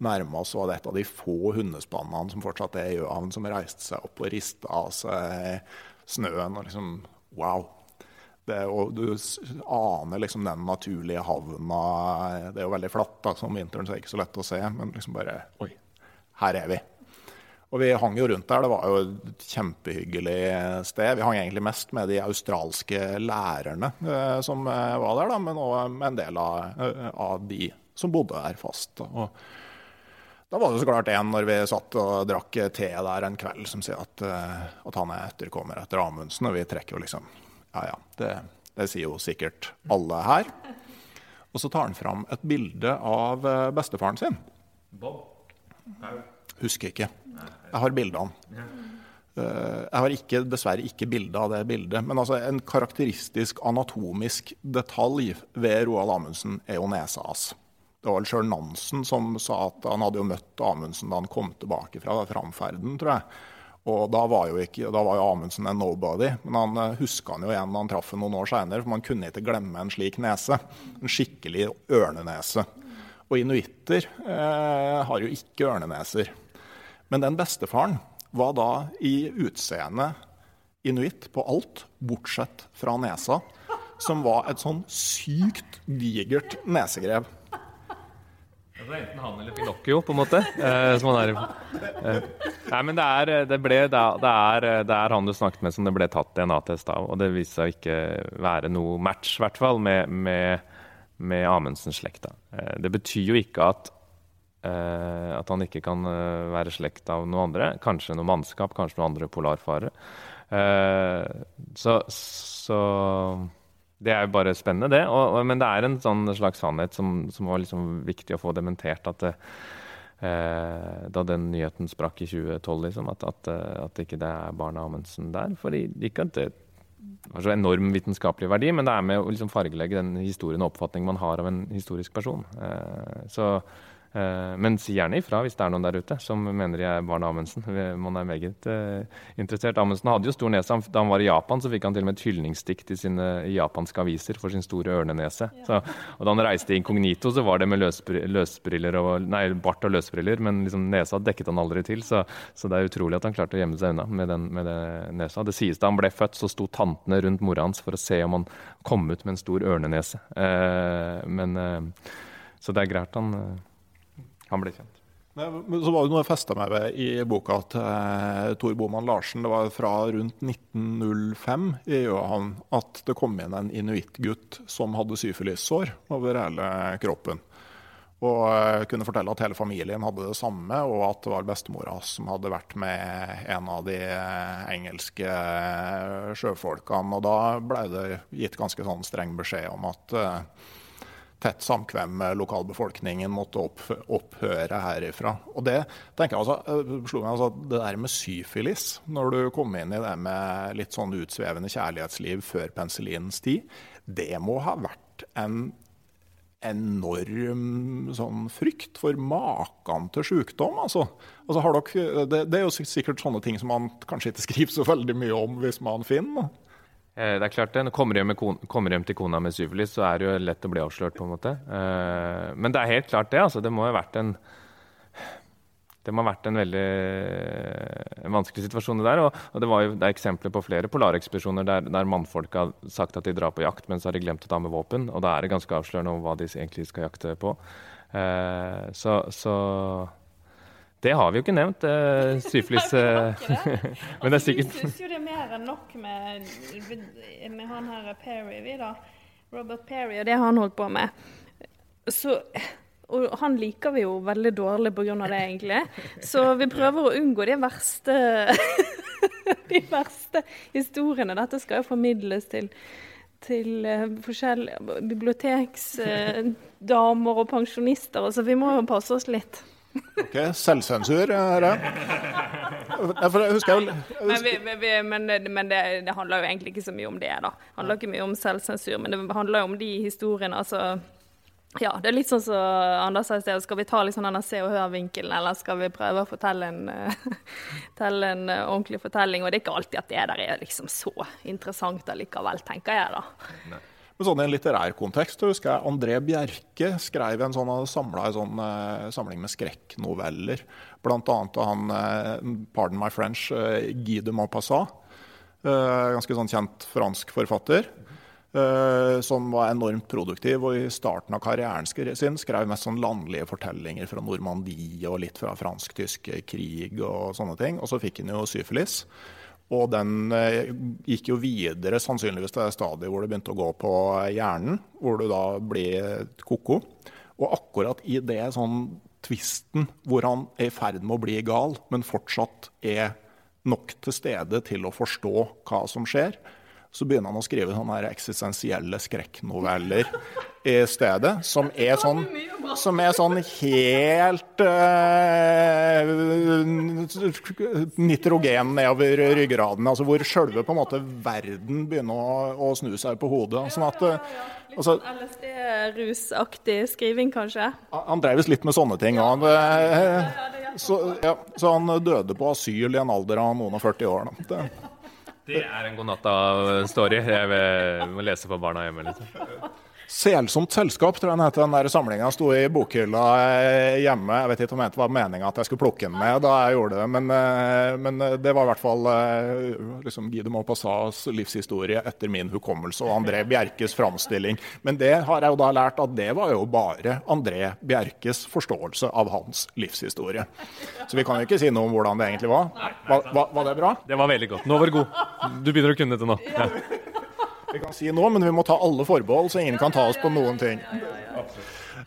nærma oss, var det et av de få hundespannene som fortsatt er i Gjøhavn, som reiste seg opp og rista av seg snøen. og liksom Wow! Det, og du aner liksom den naturlige havna. Det er jo veldig flatt da, som vinteren, så det er ikke så lett å se. Men liksom bare Oi, her er vi. Og vi hang jo rundt der. Det var jo et kjempehyggelig sted. Vi hang egentlig mest med de australske lærerne eh, som eh, var der, da, men òg med en del av, eh, av, de som bodde der fast. Og da var det så klart en når vi satt og drakk te der en kveld, som sier at, eh, at han er etterkommer etter Amundsen, og vi trekker jo liksom ja ja, det, det sier jo sikkert alle her. Og så tar han fram et bilde av eh, bestefaren sin. Bob? Husker ikke. Jeg har bildene. Eh, jeg har ikke, dessverre ikke bilde av det bildet. Men altså en karakteristisk anatomisk detalj ved Roald Amundsen er jo nesa hans. Det var vel sjøl Nansen som sa at han hadde jo møtt Amundsen da han kom tilbake fra framferden, tror jeg. Og da var jo, ikke, da var jo Amundsen en nobody, men han uh, huska han jo igjen da han traff ham noen år seinere, for man kunne ikke glemme en slik nese. En skikkelig ørnenese. Og inuitter eh, har jo ikke ørneneser. Men den bestefaren var da i utseende inuitt på alt, bortsett fra nesa, som var et sånn sykt digert nesegrev. Altså enten han eller Pinocchio, på en måte. Eh, som han er. Eh, nei, men det er, det, ble, det, er, det er, han du snakket med som det ble tatt DNA-test av. Og det viste seg ikke være noe match, i hvert fall, med, med med Amundsen-slekta. Eh, det betyr jo ikke at, eh, at han ikke kan eh, være slekt av noen andre. Kanskje noe mannskap, kanskje noen andre polarfarere. Så, så, det er jo bare spennende, det. Og, men det er en sånn slags sannhet som, som var liksom viktig å få dementert. at det, da den nyheten sprakk i 2012, liksom, at, at, at ikke det er barna Amundsen der. Fordi ikke at det har så enorm vitenskapelig verdi, men det er med å liksom fargelegge den historien og oppfatningen man har av en historisk person. Eh, så Eh, men si gjerne ifra hvis det er noen der ute som mener jeg er barn av Amundsen. Man er meget uh, interessert. Amundsen hadde jo stor nese. Da han var i Japan, så fikk han til og med et hyldningsdikt i sine japanske aviser for sin store ørnenese. Ja. Så, og da han reiste inkognito, så var det med løsbriller og, nei, bart og løsbriller, men liksom nesa dekket han aldri til. Så, så, det er utrolig at han klarte å gjemme seg unna med, den, med den nesa. Det sies da han ble født, så sto tantene rundt mora hans for å se om han kom ut med en stor ørnenese. Uh, men, uh, så det er greit han han ble kjent. Men så var det noe jeg festa meg ved i boka til eh, Tor Boman Larsen. Det var fra rundt 1905 i Johan at det kom inn en inuittgutt som hadde syfilissår over hele kroppen. Og eh, kunne fortelle at hele familien hadde det samme, og at det var bestemora som hadde vært med en av de eh, engelske sjøfolkene. Og da ble det gitt ganske sånn streng beskjed om at tett samkvem med lokalbefolkningen måtte opphøre herifra. Og det tenker jeg altså, eh, slo meg altså, det der med syfilis, når du kom inn i det med litt sånn utsvevende kjærlighetsliv før penicillinens tid, det må ha vært en enorm sånn frykt for maken til sykdom. Altså. Altså, dere, det, det, er jo sikkert sånne ting som man kanskje ikke skriver så veldig mye om hvis man finner. Eh, det er klart det. Når kommer hjem, kommer hjem til kona med syfilis, så er det jo lett å bli avslørt, på en måte. Eh, men det er helt klart det. altså. Det må ha vært en ha vært en veldig en vanskelig situasjon. Det der, og, Det jo det er eksempler på flere polarekspedisjoner der, der mannfolk har sagt at de drar på jakt, men så har de glemt å ta med våpen. og Da er det ganske avslørende om hva de egentlig skal jakte på. Eh, så, så det har vi jo ikke nevnt. Eh, syflis uh, Men det er sikkert Vi syns jo det er mer enn nok med, med han her Perry, vi da. Robert Perry og det han holdt på med. Så og han liker vi jo veldig dårlig pga. det, egentlig. Så vi prøver å unngå de verste, de verste historiene. Dette skal jo formidles til, til uh, forskjellige biblioteksdamer uh, og pensjonister, så vi må jo passe oss litt. Ok, Selvsensur er det. Jeg husker jeg, husker. Men, vi, vi, men, men det, det, handler jo egentlig ikke så mye om det. da. Det handler ikke mye om selvsensur, men det handler jo om de historiene. altså... Ja, det er litt sånn som så Anders sa i sted. Skal vi ta liksom denne Se og Hør-vinkelen, eller skal vi prøve å fortelle en, en uh, ordentlig fortelling? Og det er ikke alltid at det der er liksom så interessant allikevel, tenker jeg da. Nei. Men sånn I en litterær kontekst husker jeg André Bjerke skrev en sånn, samla en sånn uh, samling med skrekknoveller. Blant annet av han, uh, pardon my French, uh, Guy de Maupassant. Ganske sånn kjent fransk forfatter. Som var enormt produktiv og i starten av karrieren sin skrev mest sånn landlige fortellinger fra Normandie og litt fra fransk-tysk krig og sånne ting. Og så fikk han jo syfilis. Og den eh, gikk jo videre sannsynligvis til det stadiet hvor det begynte å gå på hjernen, hvor du da blir ko-ko. Og akkurat i det sånn tvisten hvor han er i ferd med å bli gal, men fortsatt er nok til stede til å forstå hva som skjer, så begynner han å skrive sånne eksistensielle skrekknoveller i stedet. Som er sånn, som er sånn helt uh, nitrogen nedover ryggraden. Altså hvor sjølve på en måte verden begynner å, å snu seg på hodet. Sånn at, uh, altså, sånn LSD-rusaktig skriving, kanskje? Han dreiv litt med sånne ting. Han, så, ja, så, han døde på asyl i en alder av noen og 40 år. Da. Det. Det er en godnatta-story. Jeg må lese for barna hjemme. Liksom. Selsomt selskap, tror jeg den heter. Den der samlinga sto i bokhylla eh, hjemme. Jeg vet ikke om det var meninga at jeg skulle plukke den med da jeg gjorde det, men, eh, men eh, det var i hvert fall liksom, Guy de livshistorie etter min hukommelse og André Bjerkes framstilling. Men det har jeg jo da lært at det var jo bare André Bjerkes forståelse av hans livshistorie. Så vi kan jo ikke si noe om hvordan det egentlig var. Var, var, var det bra? Det var veldig godt. Nå var du god. Du begynner å kunne dette nå. Ja. Vi kan si noe, men vi må ta alle forbehold, så ingen kan ta oss på noen ting.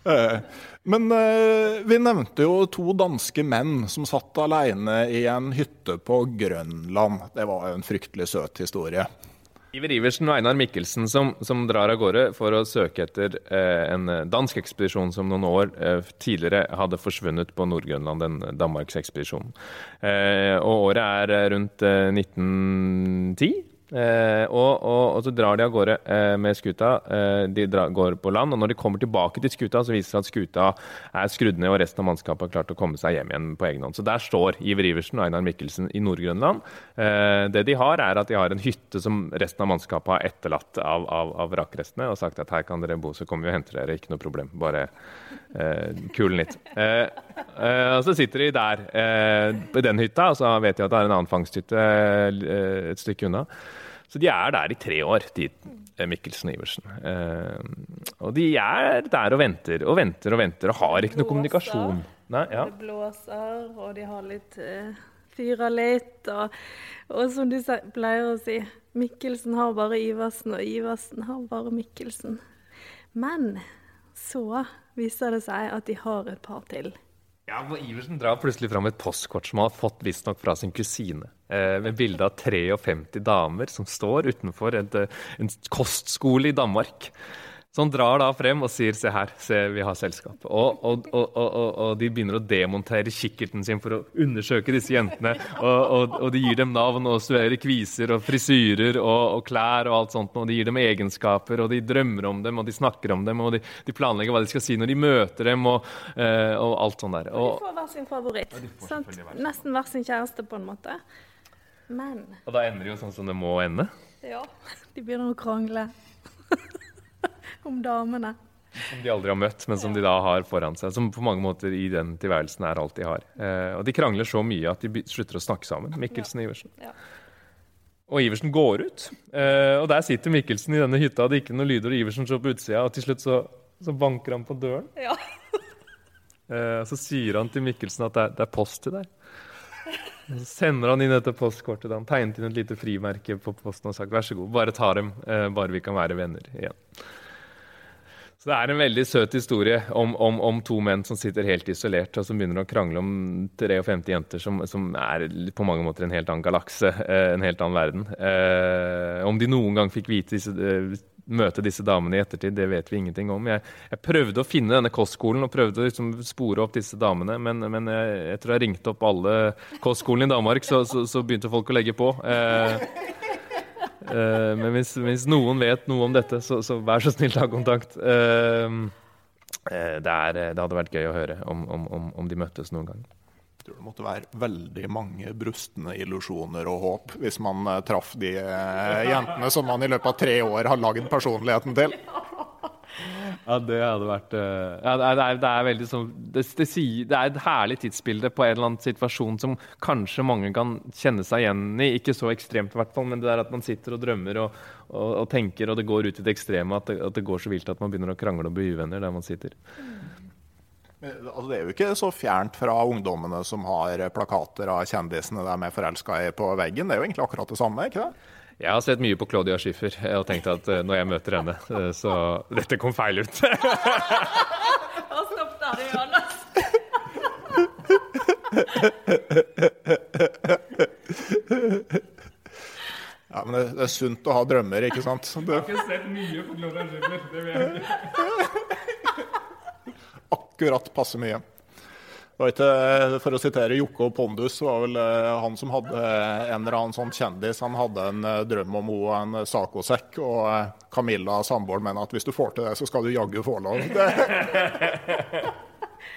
Eh, men uh, vi nevnte jo to danske menn som satt alene i en hytte på Grønland. Det var jo en fryktelig søt historie. Iver Iversen og Einar Mikkelsen som, som drar av gårde for å søke etter eh, en dansk ekspedisjon som noen år eh, tidligere hadde forsvunnet på Nord-Grønland, den Danmarksekspedisjonen. Eh, og året er rundt 1910. Eh, og, og, og, så drar de av gårde eh, med skuta. Eh, de drar, går på land, og når de kommer tilbake til skuta, så viser det seg at skuta er skrudd ned, og resten av mannskapet har klart å komme seg hjem igjen på egen hånd. Så der står Iver Iversen og Einar Mikkelsen i Nord-Grønland. Eh, det de har, er at de har en hytte som resten av mannskapet har etterlatt av, av, av vrakrestene, og sagt at her kan dere bo, så kommer vi og henter dere, ikke noe problem. Bare eh, kulen litt. Eh, og så sitter de der på den hytta, og så vet de at det er en annen fangsthytte et stykke unna. Så de er der i tre år, de eh, Mikkelsen og Iversen. Eh, og de er der og venter og venter og venter og har ikke noe kommunikasjon. Nei, ja. Det blåser, og de har litt uh, fyrer litt. Og, og, som du pleier å si, Mikkelsen har bare Iversen, og Iversen har bare Mikkelsen. Men så viser det seg at de har et par til. Ja, for Iversen drar plutselig fram et postkort som han har fått visstnok fra sin kusine. Eh, med bilde av 53 damer som står utenfor et, eh, en kostskole i Danmark. Så han drar da frem og sier se her, se vi har selskap. Og, og, og, og, de begynner å demontere kikkerten sin for å undersøke disse jentene. Og, de gir dem navn og studerer kviser og frisyrer og, klær og alt sånt. Og de gir dem egenskaper, og de drømmer om dem, og de snakker om dem, og de, de planlegger hva de skal si når de møter dem, og, uh, alt sånt der. Og, de får hver sin favoritt. Ja, Nesten hver sin kjæreste, på en måte. Men Og da ender det jo sånn som det må ende? Ja. De begynner å krangle om damene. Som de aldri har møtt, men som de da har foran seg. Som på mange måter i den tilværelsen er alt de har. Eh, og de krangler så mye at de slutter å snakke sammen, Mikkelsen og Iversen. Ja. Og Iversen går ut. Eh, og der sitter Mikkelsen i denne hytta, det er ikke noen lyder, og Iversen står på utsida, og til slutt så, så banker han på døren. Ja. eh, så sier han til Mikkelsen at det er, det er post til deg. Sender han inn dette postkortet. Han tegnet inn et lite frimerke på posten og sagt vær så god, bare ta dem, eh, bare vi kan være venner igjen. Så Det er en veldig søt historie om, om, om, to menn som sitter helt isolert og som begynner å krangle om 53 jenter som, som er på mange måter en helt annen galakse, eh, en helt annen verden. Eh, om de noen gang fikk vite disse, møte disse damene i ettertid, det vet vi ingenting om. Jeg, jeg prøvde å finne denne kostskolen og prøvde å liksom spore opp disse damene, men, men jeg, jeg, tror jeg ringte opp alle kostskolene i Danmark, så, så, så, begynte folk å legge på. Eh, Uh, men hvis, hvis, noen vet noe om dette, så, så vær så snill, ta kontakt. Uh, det, er, det, hadde vært gøy å høre om, om, om de møttes noen gang. Jeg tror det måtte være veldig mange brustne illusjoner og håp hvis man traff de jentene som man i løpet av tre år har lagd personligheten til. Ja, det hadde vært uh, ja, det, er, det, er, veldig sånn det, det, det, er et herlig tidsbilde på en eller annen situasjon som kanskje mange kan kjenne seg igjen i. Ikke så ekstremt, i hvert fall, men det er at man sitter og drømmer og, og, og tenker, og det går ut i det ekstreme, at, at det, går så vilt at man begynner å krangle og bli uvenner der man sitter. Altså, det er jo ikke så fjernt fra ungdommene som har plakater av kjendisene de er forelska i på veggen. Det er jo egentlig akkurat det samme, ikke det? Jeg har sett mye på Claudia Schiffer og tenkt at uh, når jeg møter henne, uh, så Dette kom feil ut. Stopp der, Johannes. Ja, men det, det, er sunt å ha drømmer, ikke sant? Det... Jeg har ikke sett mye på Claudia Schiffer. Det vet jeg ikke. Akkurat passe mye. Ikke, for å sitere Jokke og Pondus, var vel eh, han som hadde en eller annen sånn kjendis. Han hadde en eh, drøm om henne og en Saco-sekk. Og eh, Camilla, samboeren, mener at hvis du får til det, så skal du jaggu få lov.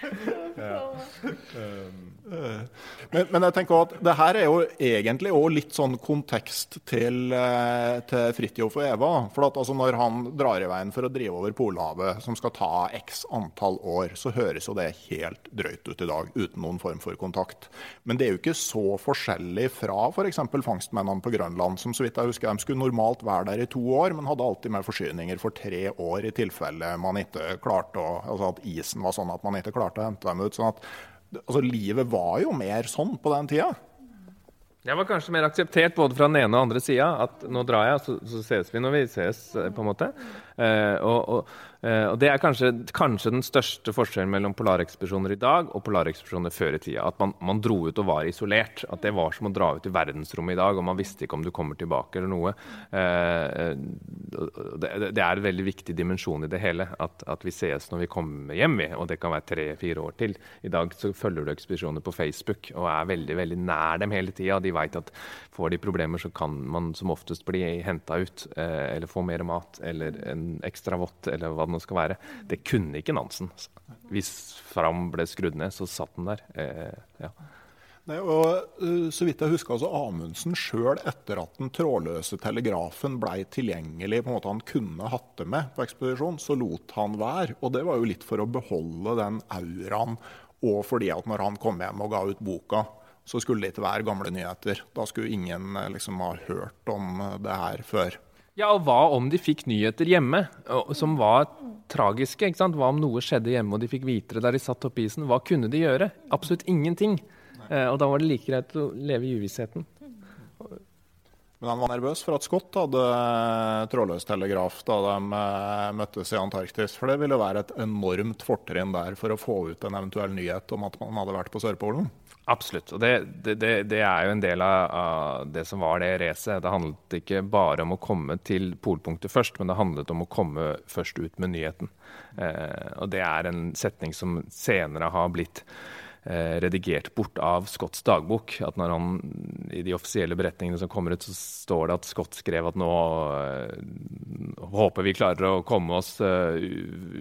ja. Men, men, jeg tenker at det her er jo egentlig også litt sånn kontekst til, eh, til Fridtjof og Eva. For at altså når han drar i veien for å drive over Polhavet, som skal ta x antall år, så høres jo det helt drøyt ut i dag, uten noen form for kontakt. Men det er jo ikke så forskjellig fra f.eks. For fangstmennene på Grønland, som så vidt jeg husker de skulle normalt være der i to år, men hadde alltid med forsyninger for tre år i tilfelle man ikke klarte å, altså at isen var sånn at man ikke klarte å hente dem ut. sånn at altså, Livet var jo mer sånn på den tida. Jeg var kanskje mer akseptert både fra den ene og andre sida. At nå drar jeg, så, så ses vi når vi ses, eh, på en måte. Eh, og, og, og Det er kanskje, kanskje, den største forskjellen mellom polarekspedisjoner i dag og polarekspedisjoner før i tida. At man, man, dro ut og var isolert. At det var som å dra ut i verdensrommet i dag, og man visste ikke om du kommer tilbake eller noe. Eh, det, er en veldig viktig dimensjon i det hele. At, at vi ses når vi kommer hjem, og det kan være tre-fire år til. I dag så følger du ekspedisjoner på Facebook og er veldig veldig nær dem hele tida. De veit at får de problemer, så kan man som oftest bli henta ut, eh, eller få mer mat, eller en ekstra vått, eller hva det nå skal være. Det kunne ikke Nansen. Hvis Fram ble skrudd ned, så satt den der. Eh, ja. Nei, og uh, Så vidt jeg husker, altså Amundsen sjøl etter at den trådløse telegrafen ble tilgjengelig, på en måte han kunne hatt det med på ekspedisjon, så lot han være. Og det var jo litt for å beholde den auraen, og fordi at når han kom hjem og ga ut boka, så skulle det ikke være gamle nyheter. Da skulle ingen eh, liksom ha hørt om det her før. Ja, og hva om de fikk nyheter hjemme som var tragiske? ikke sant? Hva om noe skjedde hjemme og de fikk vite det der de satt oppi isen? Hva kunne de gjøre? Absolutt ingenting. Eh, og da var det like greit å leve i uvissheten. Men han var nervøs for at Scott hadde eh, trådløs telegraf da de eh, møttes i Antarktis. For det ville være et enormt fortrinn der for å få ut en eventuell nyhet om at man hadde vært på Sørpolen. Absolutt. Og det, det, det, er jo en del av, det som var det racet. Det handlet ikke bare om å komme til polpunktet først, men det handlet om å komme først ut med nyheten. Eh, og det er en setning som senere har blitt redigert bort av Scotts dagbok. At når han, I de offisielle beretningene som kommer ut, så står det at Scott skrev at nå uh, håper vi klarer å komme oss uh,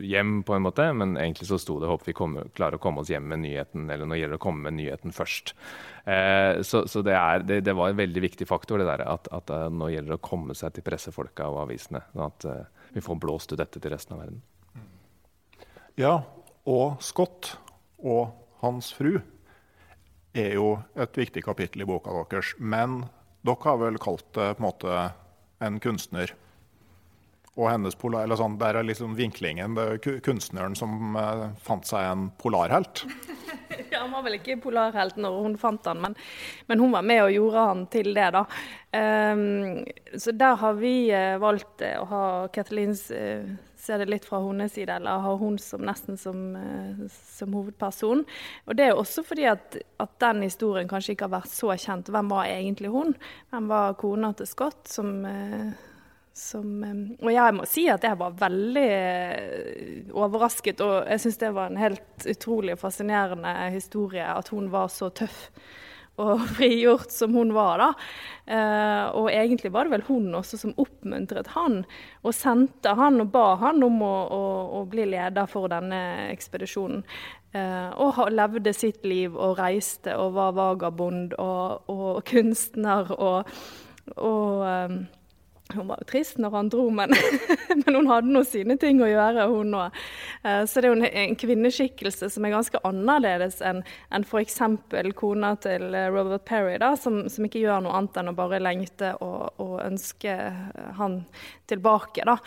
hjem, på en måte. Men egentlig så sto det håper vi kommer, klarer å komme oss hjem med nyheten, eller nå gjelder det å komme med nyheten først. Så, så det, er, det, det, var en veldig viktig faktor, det der, at, at nå gjelder det å komme seg til pressefolka og avisene. Sånn at vi får blåst ut dette til resten av verden. Ja, og Scott og hans fru er jo et viktig kapittel i boka deres. Men dere har vel kalt det på en måte en kunstner. Og hennes polar, eller sånn, Der er liksom vinklingen. Det er kunstneren som uh, fant seg en polarhelt. ja, Han var vel ikke polarhelt når hun fant han, men, men, hun var med og gjorde han til det. da. Um, så der har vi uh, valgt uh, å ha Katalins ser det litt fra hennes side, eller har hun som, nesten som, eh, som, hovedperson. Og det er også fordi at, at, den historien kanskje ikke har vært så kjent. Hvem var egentlig hun? Hvem var kona til Scott? Som, eh, som, eh, og jeg må si at jeg var veldig overrasket, og jeg syns det var en helt utrolig fascinerende historie at hun var så tøff og frigjort som hun var, da. Eh, og egentlig var det vel hun også som oppmuntret han, og sendte han og ba han om å, å, å bli leder for denne ekspedisjonen. Eh, og levde sitt liv og reiste og var vagabond og, og kunstner og, og eh, hun var jo trist når han dro, men, men hun hadde nå sine ting å gjøre, hun òg. Eh, så det er jo en, kvinneskikkelse som er ganske annerledes enn en f.eks. kona til eh, Robert Perry, da, som, som, ikke gjør noe annet enn å bare lengte og, og ønske han tilbake. da.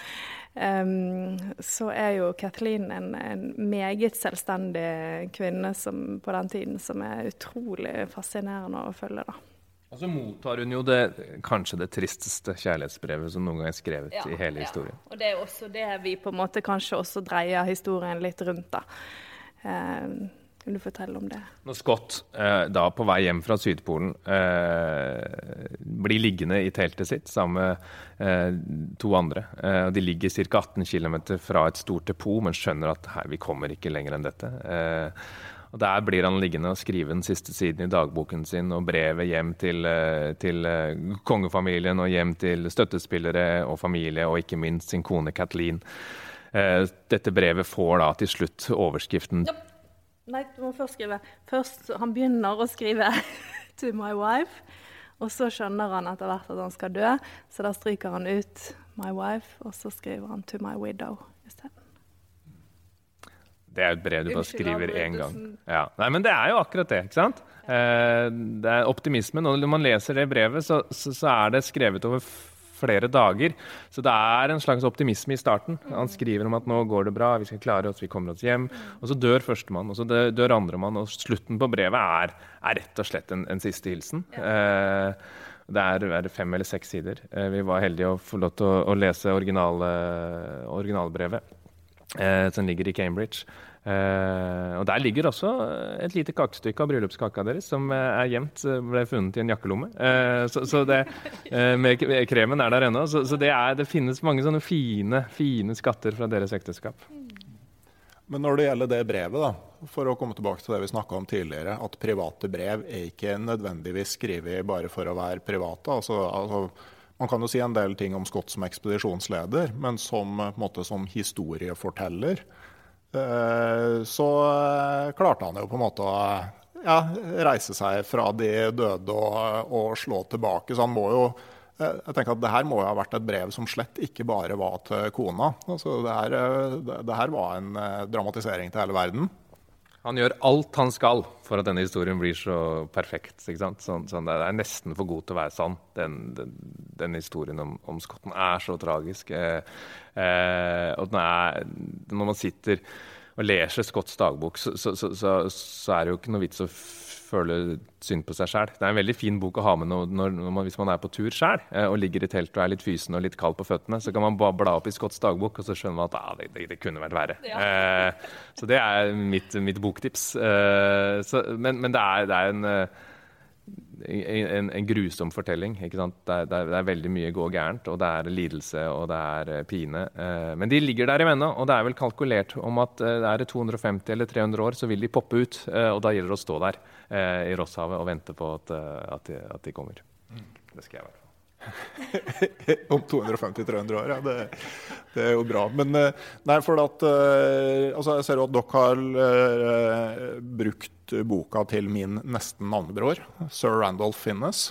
Um, så er jo Kathleen en, en, meget selvstendig kvinne som, på den tiden som er utrolig fascinerende å følge. da. Og så mottar hun jo det, kanskje det tristeste kjærlighetsbrevet som noen gang er skrevet ja, i hele historien. Ja. Og det er også det vi på en måte kanskje også dreier historien litt rundt. da. Eh, kan du fortelle om det? Når Scott, eh, da på vei hjem fra Sydpolen, eh, blir liggende i teltet sitt sammen med eh, to andre. Eh, de ligger ca. 18 km fra et stort depot, men skjønner at her, vi kommer ikke lenger enn dette. Eh, og Der blir han liggende og skrive den siste siden i dagboken sin og brevet hjem til, eh, til eh, kongefamilien og hjem til støttespillere og familie, og ikke minst sin kone Kathleen. Eh, dette brevet får da til slutt overskriften ja. Nei, du må først skrive Først Han begynner å skrive 'to my wife', og så skjønner han etter hvert at han skal dø, så da stryker han ut 'my wife', og så skriver han 'to my widow' isteden. Det er et brev du bare skriver én gang. Ja. Nei, men det er jo akkurat det. ikke sant? Eh, det er optimismen. Og når man leser det brevet, så, så, så, er det skrevet over flere dager. Så det er en slags optimisme i starten. Han skriver om at nå går det bra, vi skal klare oss, vi kommer oss hjem. Og så dør førstemann, og så dør andremann. Og slutten på brevet er, er rett og slett en, en siste hilsen. Eh, det er, fem eller seks sider. Eh, vi var heldige å få lov til å, lese original, originalbrevet som ligger i Cambridge. Eh, og Der ligger også et lite kakestykke av bryllupskaka deres som eh, er gjemt, eh, ble funnet i en jakkelomme. Eh, så, så, det, eh, med kremen er der ennå. Så, så det, er, det, finnes mange sånne fine, fine skatter fra deres ekteskap. Men når det gjelder det brevet, da, for å komme tilbake til det vi snakka om tidligere, at private brev er ikke nødvendigvis skrevet bare for å være private. altså, altså man kan jo si en del ting om Scott som ekspedisjonsleder, men som, måte, som historieforteller eh, så eh, klarte han jo på en måte å ja, reise seg fra de døde og, og, slå tilbake. Så han må jo eh, jeg tenker at det her må jo ha vært et brev som slett ikke bare var til kona. Altså, det, her, det, det her var en dramatisering til hele verden. Han gjør alt han skal for at denne historien blir så perfekt. Sånn, sånn, det er nesten for god til å være sann. Den, den, den historien om, om, Skotten er så tragisk. Eh, eh, og er, når man sitter og leser Scotts dagbok, så, så, så, så, er det jo ikke noe vits å føle synd på seg sjæl. Det er en veldig fin bok å ha med når, når, når man, hvis man er på tur sjæl eh, og ligger i teltet og er litt fysen og litt kald på føttene. Så kan man bare bla opp i Scotts dagbok, og så skjønner man at ah, det, det, det, kunne vært verre. Ja. Eh, så det er mitt, mitt boktips. Eh, så, men, men det, er, det er en eh, en, en, grusom fortelling. Det er, det, er, det er, veldig mye går gærent, og det er lidelse og det er eh, pine. Eh, men de ligger der i ennå, og det er vel kalkulert om at eh, det er 250 eller 300 år, så vil de poppe ut. Og da gjelder det å stå der i Rosshavet og vente på at, at, de, at de, kommer. Det skal jeg i hvert fall. om 250-300 år, ja. Det, det, er jo bra. Men nei, for at altså Jeg ser jo at dere har brukt boka til min nesten navnebror, sir Randolph Finnes,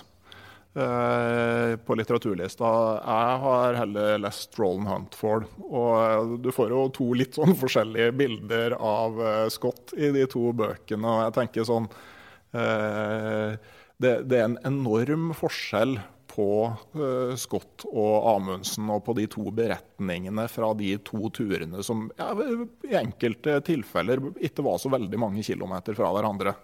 eh, på litteraturlista. Jeg har heller lest Roland Huntford. Og du får jo to litt sånn forskjellige bilder av eh, Scott i de to bøkene. Og jeg tenker sånn eh, det, det, er en enorm forskjell på uh, Scott og Amundsen og på de to beretningene fra de to turene som ja, i enkelte tilfeller ikke var så veldig mange kilometer fra hverandre.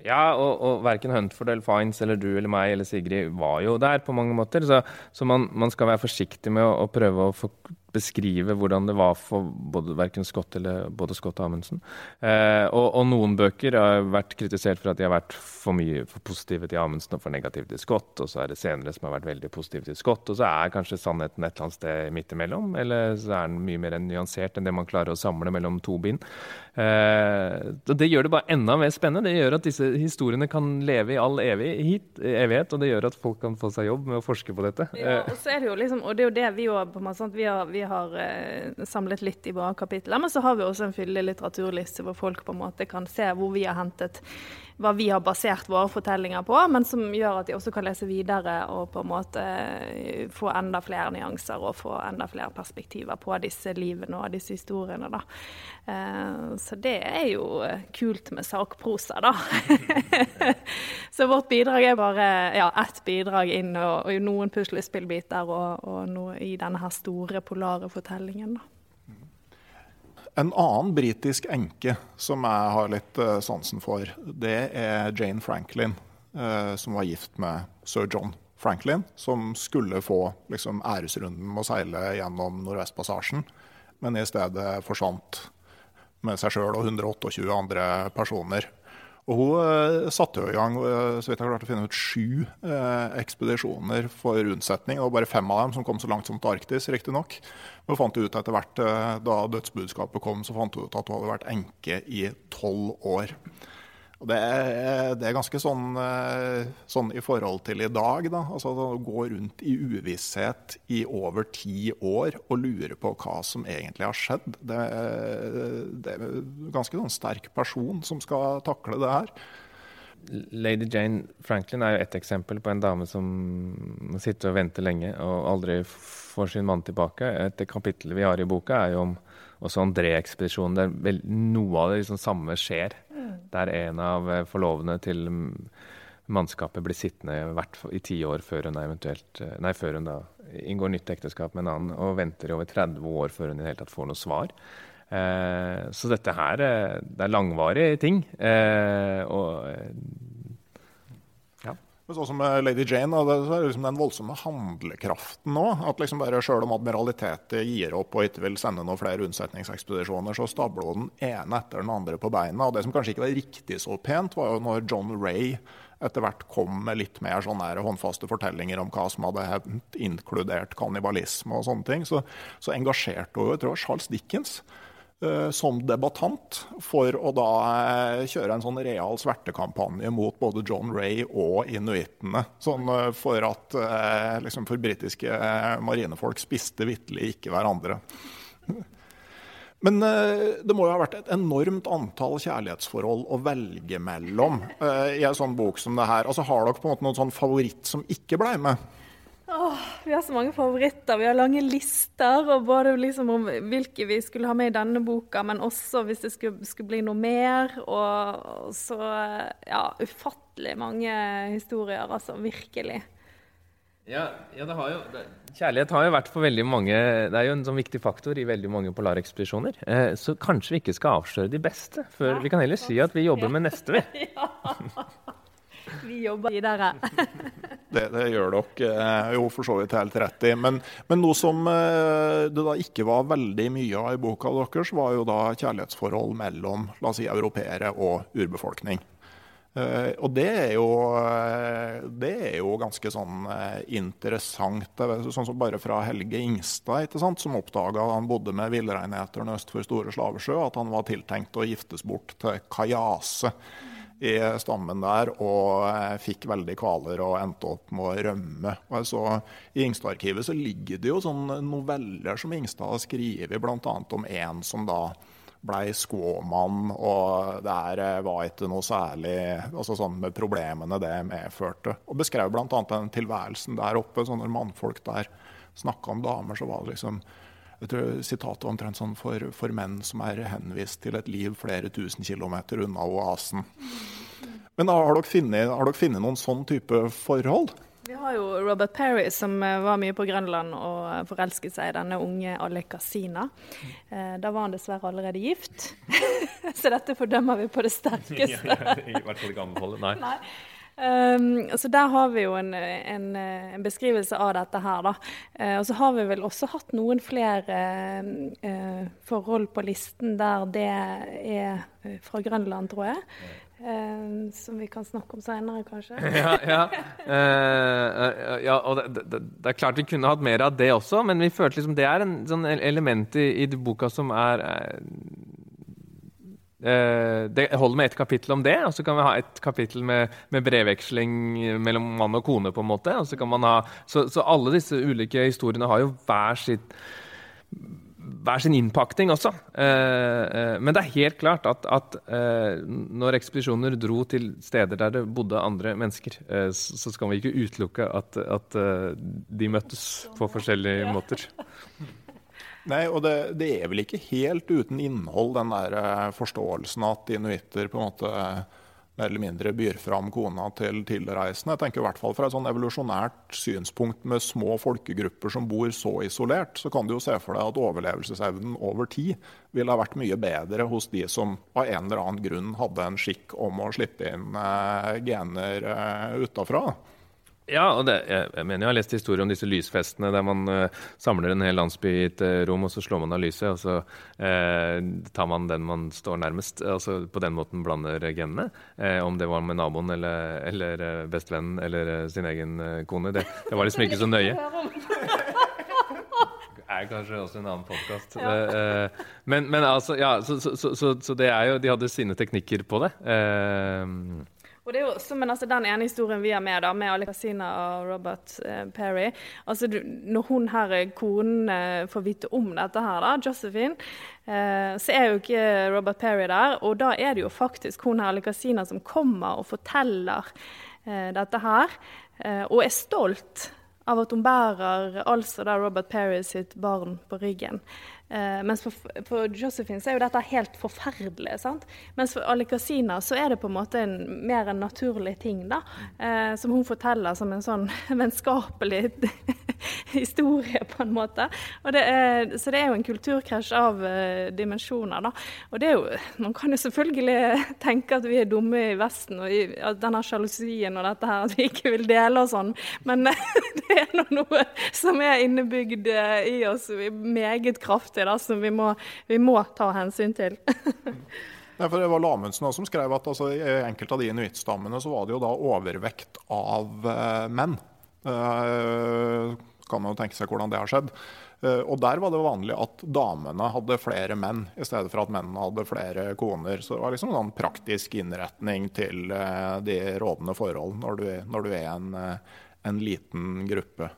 Ja, og, og verken Huntford eller Fines eller du eller meg eller Sigrid var jo der på mange måter. Så, så man, man, skal være forsiktig med å, å prøve å få beskrive hvordan det var for både verken Scott eller både Scott og Amundsen. Eh, og, og, noen bøker har vært kritisert for at de har vært for mye for positive til Amundsen og for negative til Scott, og så er det senere som har vært veldig positive til Scott, og så er kanskje sannheten et eller annet sted midt imellom, eller så er den mye mer nyansert enn det man klarer å samle mellom to bind. Eh, Det gjør det bare enda mer spennende. Det gjør at disse historiene kan leve i all evig, hit, evighet, og det gjør at folk kan få seg jobb med å forske på dette. Ja, og så er det jo liksom, og det er jo det vi òg vi, vi har eh, samlet litt i våre kapitler. Men så har vi også en fyldig litteraturliste hvor folk på en måte kan se hvor vi har hentet hva vi har basert våre fortellinger på, men som gjør at de også kan lese videre og på en måte eh, få enda flere nyanser og få enda flere perspektiver på disse livene og disse historiene. Da. Eh, så det er jo kult med sakprosa, da. så vårt bidrag er bare ja, ett bidrag inn og, og noen puslespillbiter og, og noe i denne her store polare fortellingen. da. En annen britisk enke som jeg har litt uh, sansen for, det er Jane Franklin, uh, som var gift med sir John Franklin, som skulle få liksom, æresrunden med å seile gjennom Nordvestpassasjen, men i stedet forsvant med seg sjøl og 128 andre personer. Og hun uh, satte jo i gang uh, så vidt jeg klarte å finne ut, sju uh, ekspedisjoner for unnsetning. Det var bare fem av dem som kom så langt som til Arktis, riktignok. Men fant ut etter hvert, da dødsbudskapet kom, så fant hun ut at hun hadde vært enke i tolv år. Og det er, det er ganske sånn, eh, sånn, i forhold til i dag. Da. Altså Å gå rundt i uvisshet i over ti år og lure på hva som egentlig har skjedd. Det, det er en ganske sånn sterk person som skal takle det her. Lady Jane Franklin er jo ett eksempel på en dame som sitter og venter lenge og aldri får sin mann tilbake. Et kapittel vi har i boka, er jo om også André-ekspedisjonen, der noe av det liksom samme skjer. Der en av eh, forlovene til mannskapet blir sittende i ti år før hun, eh, nei, før hun da inngår nytt ekteskap med en annen, og venter i over 30 år før hun i det hele tatt får noe svar. Eh, så dette her eh, det er langvarige ting. Eh, og Sånn som Lady Jane, det er liksom den voldsomme handlekraften nå. At liksom bare Sjøl om admiralitetet gir opp og ikke vil sende noen flere unnsetningsekspedisjoner, så stabler hun den ene etter den andre på beina. Og Det som kanskje ikke var riktig så pent, var jo når John Ray etter hvert kom med litt mer sånne håndfaste fortellinger om hva som hadde hendt, inkludert kannibalisme og sånne ting. Så, så engasjerte hun jeg tror Charles Dickens som debattant for å da eh, kjøre en sånn real svertekampanje mot både John Ray og inuittene. Sånn eh, for at liksom for britiske marinefolk spiste vitterlig ikke hverandre. Men det må jo ha vært et enormt antall kjærlighetsforhold å velge mellom i en sånn bok som det her. Altså, har dere på en måte noen sånn favoritt som ikke blei med? Åh, vi har så mange favoritter. Vi har lange lister og både liksom om hvilke vi skulle ha med i denne boka, men også hvis det skulle, skulle bli noe mer. Og så ja, ufattelig mange historier, altså. Virkelig. Ja, ja har jo, det, kjærlighet har jo vært for veldig mange Det er jo en sånn viktig faktor i veldig mange polarekspedisjoner. Eh, så kanskje vi ikke skal avsløre de beste før Vi kan heller si at vi jobber med neste, vi. ja. Vi jobber videre. det, det, gjør dere eh, jo for så vidt helt rett i. Men, men, noe som eh, det da ikke var veldig mye av i boka deres, var jo da kjærlighetsforhold mellom la oss si, europeere og urbefolkning. Uh, og det er, jo, det er jo ganske sånn interessant. Sånn som bare fra Helge Ingstad, sant, som oppdaga han bodde med villreineterne øst for Store Slavesjø, at han var tiltenkt å giftes bort til Kajase i stammen der og eh, fikk veldig kvaler og endte opp med å rømme. Og så, I Ingstad-arkivet så ligger det jo sånne noveller som Ingstad har skrevet, bl.a. om en som da blei skåmann, og der her var ikke noe særlig altså sånn med problemene det medførte. Og beskrev bl.a. den tilværelsen der oppe. så Når mannfolk der snakka om damer, så var det liksom jeg tror Sitatet var omtrent sånn for, for, menn som er henvist til et liv flere tusen kilometer unna oasen. Men har dere finnet, har dere funnet noen sånn type forhold? Vi har jo Robert Perry som eh, var mye på Grønland og eh, forelsket seg i denne unge Alekasina. Sina. da var han dessverre allerede gift, så dette fordømmer vi på det sterkeste. I hvert fall ikke anbefale, nei. nei. Um, så Der har vi jo en, en, en beskrivelse av dette her. da. Uh, og så har vi vel også hatt noen flere uh, forhold på listen der det er fra Grønland, tror jeg. Uh, som vi kan snakke om seinere, kanskje. ja, ja. ja, og det, det, det, er klart vi kunne hatt mer av det også, men vi følte liksom det er en sånn element i, i boka som er Eh, det holder med ett kapittel om det, og så kan vi ha et kapittel med, med brevveksling mellom mann og kone. på en måte. Så, ha, så, så, alle disse ulike historiene har jo hver, sitt, hver sin innpakning også. Eh, eh, men det er helt klart at, at når ekspedisjoner dro til steder der det bodde andre mennesker, så skal vi ikke utelukke at, at de møttes på forskjellige måter. Nei, og det, det, er vel ikke helt uten innhold, den der eh, forståelsen at inuitter på en måte eh, mer eller mindre byr fram kona til tilreisende. Jeg tenker i hvert fall Fra et sånn evolusjonært synspunkt med små folkegrupper som bor så isolert, så kan du jo se for deg at overlevelsesevnen over tid ville ha vært mye bedre hos de som av en eller annen grunn hadde en skikk om å slippe inn eh, gener eh, utafra. Ja, og det, jeg, jeg, mener jeg har lest historier om disse lysfestene der man uh, samler en hel landsby i et uh, rom, og så slår man av lyset, og så uh, tar man den man står nærmest. altså På den måten blander genene. om det var med naboen eller, eller bestevennen eller sin egen kone. Det, det, var liksom ikke så nøye. Det er kanskje også en annen podkast. Ja. Men, men, altså, ja, så, så, så, så, det er jo De hadde sine teknikker på det. Og det er jo også, men altså Den ene historien vi har med, da, med Ali Casina og Robert eh, Perry altså du, Når hun her, eh, konen, eh, får vite om dette her, da, Josephine, eh, så er jo ikke Robert Perry der. Og da er det jo faktisk hun her, Ali Casina som kommer og forteller eh, dette her. Eh, og er stolt av at hun bærer altså da Robert Perry sitt barn på ryggen. Uh, mens for, for, Josephine så er jo dette helt forferdelig. sant? Mens for Ali Casina så er det på en måte en, mer en naturlig ting, da. Uh, som hun forteller som en sånn vennskapelig historie, på en måte. Det er, så det er jo en kulturkrasj av uh, dimensjoner, da. Og det er jo Man kan jo selvfølgelig tenke at vi er dumme i Vesten, og i, at denne sjalusien og dette her, at vi ikke vil dele og sånn, men det er noe som er innebygd i oss meget kraftig viktig, da, som vi må, vi må ta hensyn til. Nei, for Det var Lamundsen som skrev at altså, i enkelte av de inuittstammene så var det jo da overvekt av eh, menn. Eh, kan man jo tenke seg hvordan det har skjedd. Eh, og der var det vanlig at damene hadde flere menn, i stedet for at mennene hadde flere koner. Så det var liksom en praktisk innretning til de rådende forhold når du, når du er en, en liten gruppe.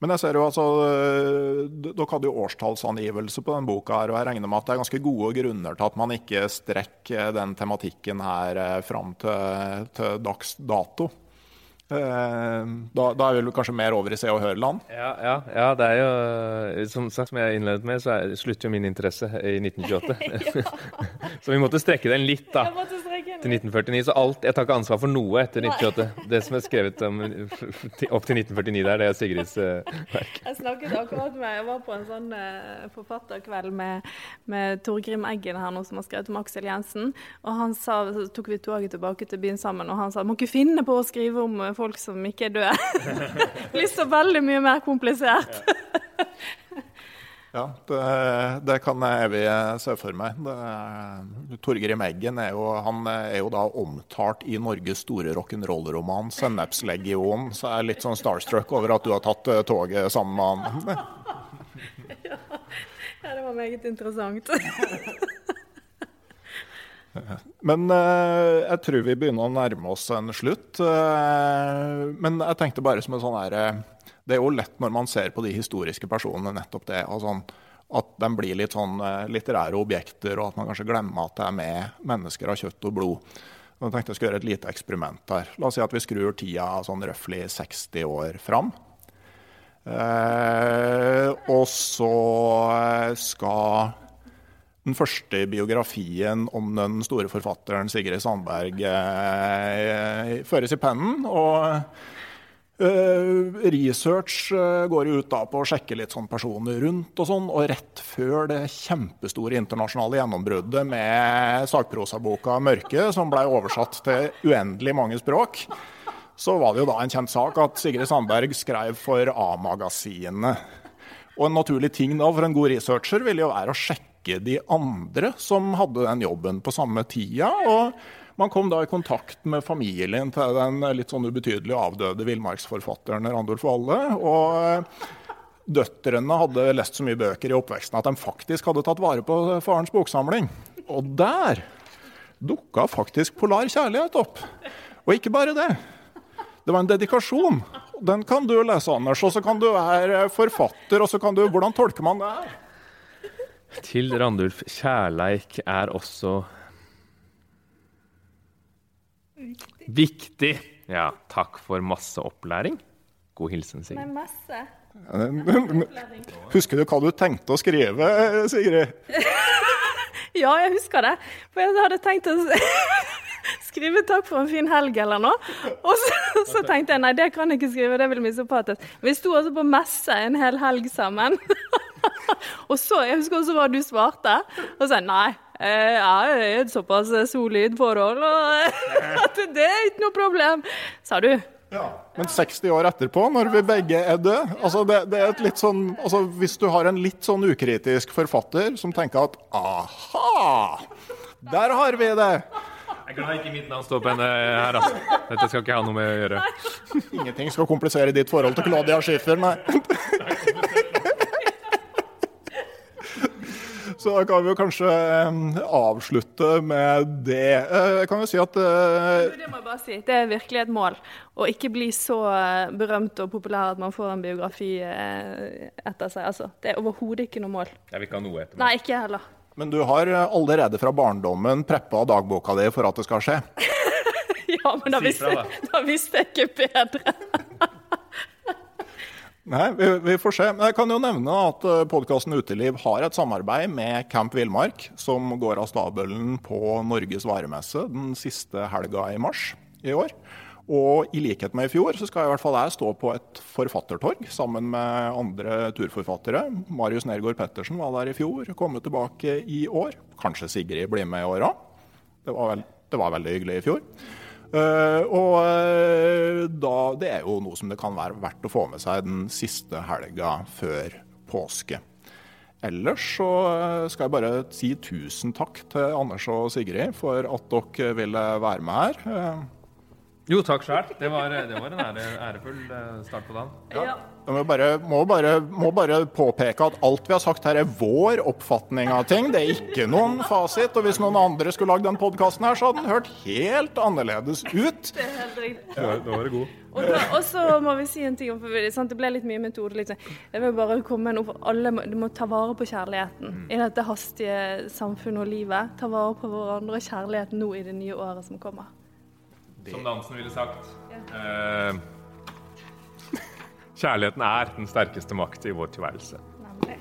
Men jeg ser jo altså, eh, Dere hadde jo årstallsangivelse på denne boka, her, og jeg regner med at det er ganske gode grunner til at man ikke strekker den tematikken her eh, fram til, til dags dato. Eh, da, da, er vi kanskje mer over i Se og Hør-land? Ja, ja, ja, det er jo Som sagt, som jeg innledet med, så er, slutter jo min interesse i 1928. så vi måtte strekke den litt, da. Til 1949. Så alt, jeg tar ikke ansvar for noe etter 1928. Det som er skrevet om, opp til 1949 der, det er Sigrids uh, verk. Jeg snakket akkurat med Jeg var på en sånn uh, forfatterkveld med, med Torgrim Eggen her nå, som har skrevet om Aksel Jensen. Og han sa, så tok vi toget tilbake til byen sammen, og han sa må ikke finne på å skrive om folk som ikke er døde. det blir så veldig mye mer komplisert. Ja, det, det, kan jeg evig se for meg. Torgrim Meggen er jo, han er jo da omtalt i Norges store rock'n'roll-roman 'Sennepslegionen', så jeg er litt sånn starstruck over at du har tatt eh, toget sammen med han. ja. ja, det var meget interessant. Men jeg tror vi begynner å nærme oss en slutt. Men jeg tenkte bare som en sånn her uh, Det er jo lett når man ser på de historiske personene, nettopp det. Altså, at de blir litt sånn litterære objekter, og at man kanskje glemmer at det er med mennesker av kjøtt og blod. Jeg tenkte jeg skulle gjøre et lite eksperiment her. La oss si at vi skrur tida sånn røftlig 60 år fram. og så skal den første biografien om den store forfatteren Sigrid Sandberg eh, føres i pennen. og Research uh, går ut da på å sjekke litt sånn personer rundt og sånn. Og rett før det kjempestore internasjonale gjennombruddet med sakprosaboka 'Mørke', som blei oversatt til uendelig mange språk, så var det jo da en kjent sak at Sigrid Sandberg skrev for A-magasinet. Og en naturlig ting da for en god researcher ville jo være å sjekke de andre som hadde den jobben på samme tida. og man kom da i kontakt med familien til den litt sånn ubetydelig avdøde villmarksforfatteren Randulf Valle. Og døtrene hadde lest så mye bøker i oppveksten at de faktisk hadde tatt vare på farens boksamling. Og der dukka faktisk Polar kjærlighet opp. Og ikke bare det. Det var en dedikasjon. Den kan du lese, Anders. Og så kan du være forfatter, og så kan du Hvordan tolker man det her? Til Randulf kjærleik er også Viktig. Viktig. Ja, takk for masse opplæring. God hilsen, Sigrid. Nei, masse. Husker du hva du tenkte å skrive, Sigrid? ja, jeg husker det. For jeg hadde tenkt å skrive 'takk for en fin helg' eller noe. Og så, så, tenkte jeg nei, det kan jeg ikke skrive, det blir misopatisk. Vi sto altså på messe en hel helg sammen. og så, Jeg husker også hva du svarte. Og så nei, jeg er i et såpass solid forhold og at det er ikke noe problem. Sa du. Ja. Men 60 år etterpå, når vi begge er døde altså det, det, er et litt sånn, altså Hvis du har en litt sånn ukritisk forfatter som tenker at aha, der har vi det! Jeg er glad ikke mitt navn står på henne her, altså. Dette skal ikke ha noe med å gjøre. Ingenting skal komplisere ditt forhold til Claudia Schiffer, nei. Så da kan vi jo kanskje avslutte med det. Eh, jeg kan jo si at uh, Det må jeg bare si. Det er virkelig et mål. Å ikke bli så eh, berømt og populær at man får en biografi etter seg. Altså, det er overhodet ikke noe mål. Jeg vil ikke ha noe etter meg. Nei, ikke heller. Men du har allerede fra barndommen preppa dagboka di for at det skal skje? ja, men da visste, da visste jeg ikke bedre. Nei, vi, vi, får se. Men jeg kan jo nevne at eh, podkasten Uteliv har et samarbeid med Camp Villmark, som går av stabelen på Norges varemesse den siste helga i mars i år. Og i likhet med i fjor, så skal i hvert fall jeg stå på et forfattertorg sammen med andre turforfattere. Marius Nergård Pettersen var der i fjor, kommer tilbake i år. Kanskje Sigrid blir med i år òg. Det, det var veldig hyggelig i fjor. Uh, og uh, da, Det er jo noe som det kan være verdt å få med seg den siste helga før påske. Ellers så eh, skal jeg bare si tusen takk til Anders og Sigrid for at dere ville være med her. Jo, takk sjøl. Det, det, var en ære, ærefull start på dagen. Ja. Jeg må bare, må, bare, må bare, påpeke at alt vi har sagt her, er vår oppfatning av ting. Det er ikke noen fasit. Og hvis noen andre skulle lagd den podkasten her, så hadde den hørt helt annerledes ut. Det er helt riktig. Ja, da var det god. Og så må vi si en ting om Det ble litt mye metode. Liksom. Jeg vil bare komme med noe alle må, Du må ta vare på kjærligheten mm. i dette hastige samfunnet og livet. Ta vare på hverandre og kjærligheten nå i det nye året som kommer. Det. Som dansen ville sagt. Ja. Eh, kjærligheten er den sterkeste makt i vår tilværelse. Nemlig.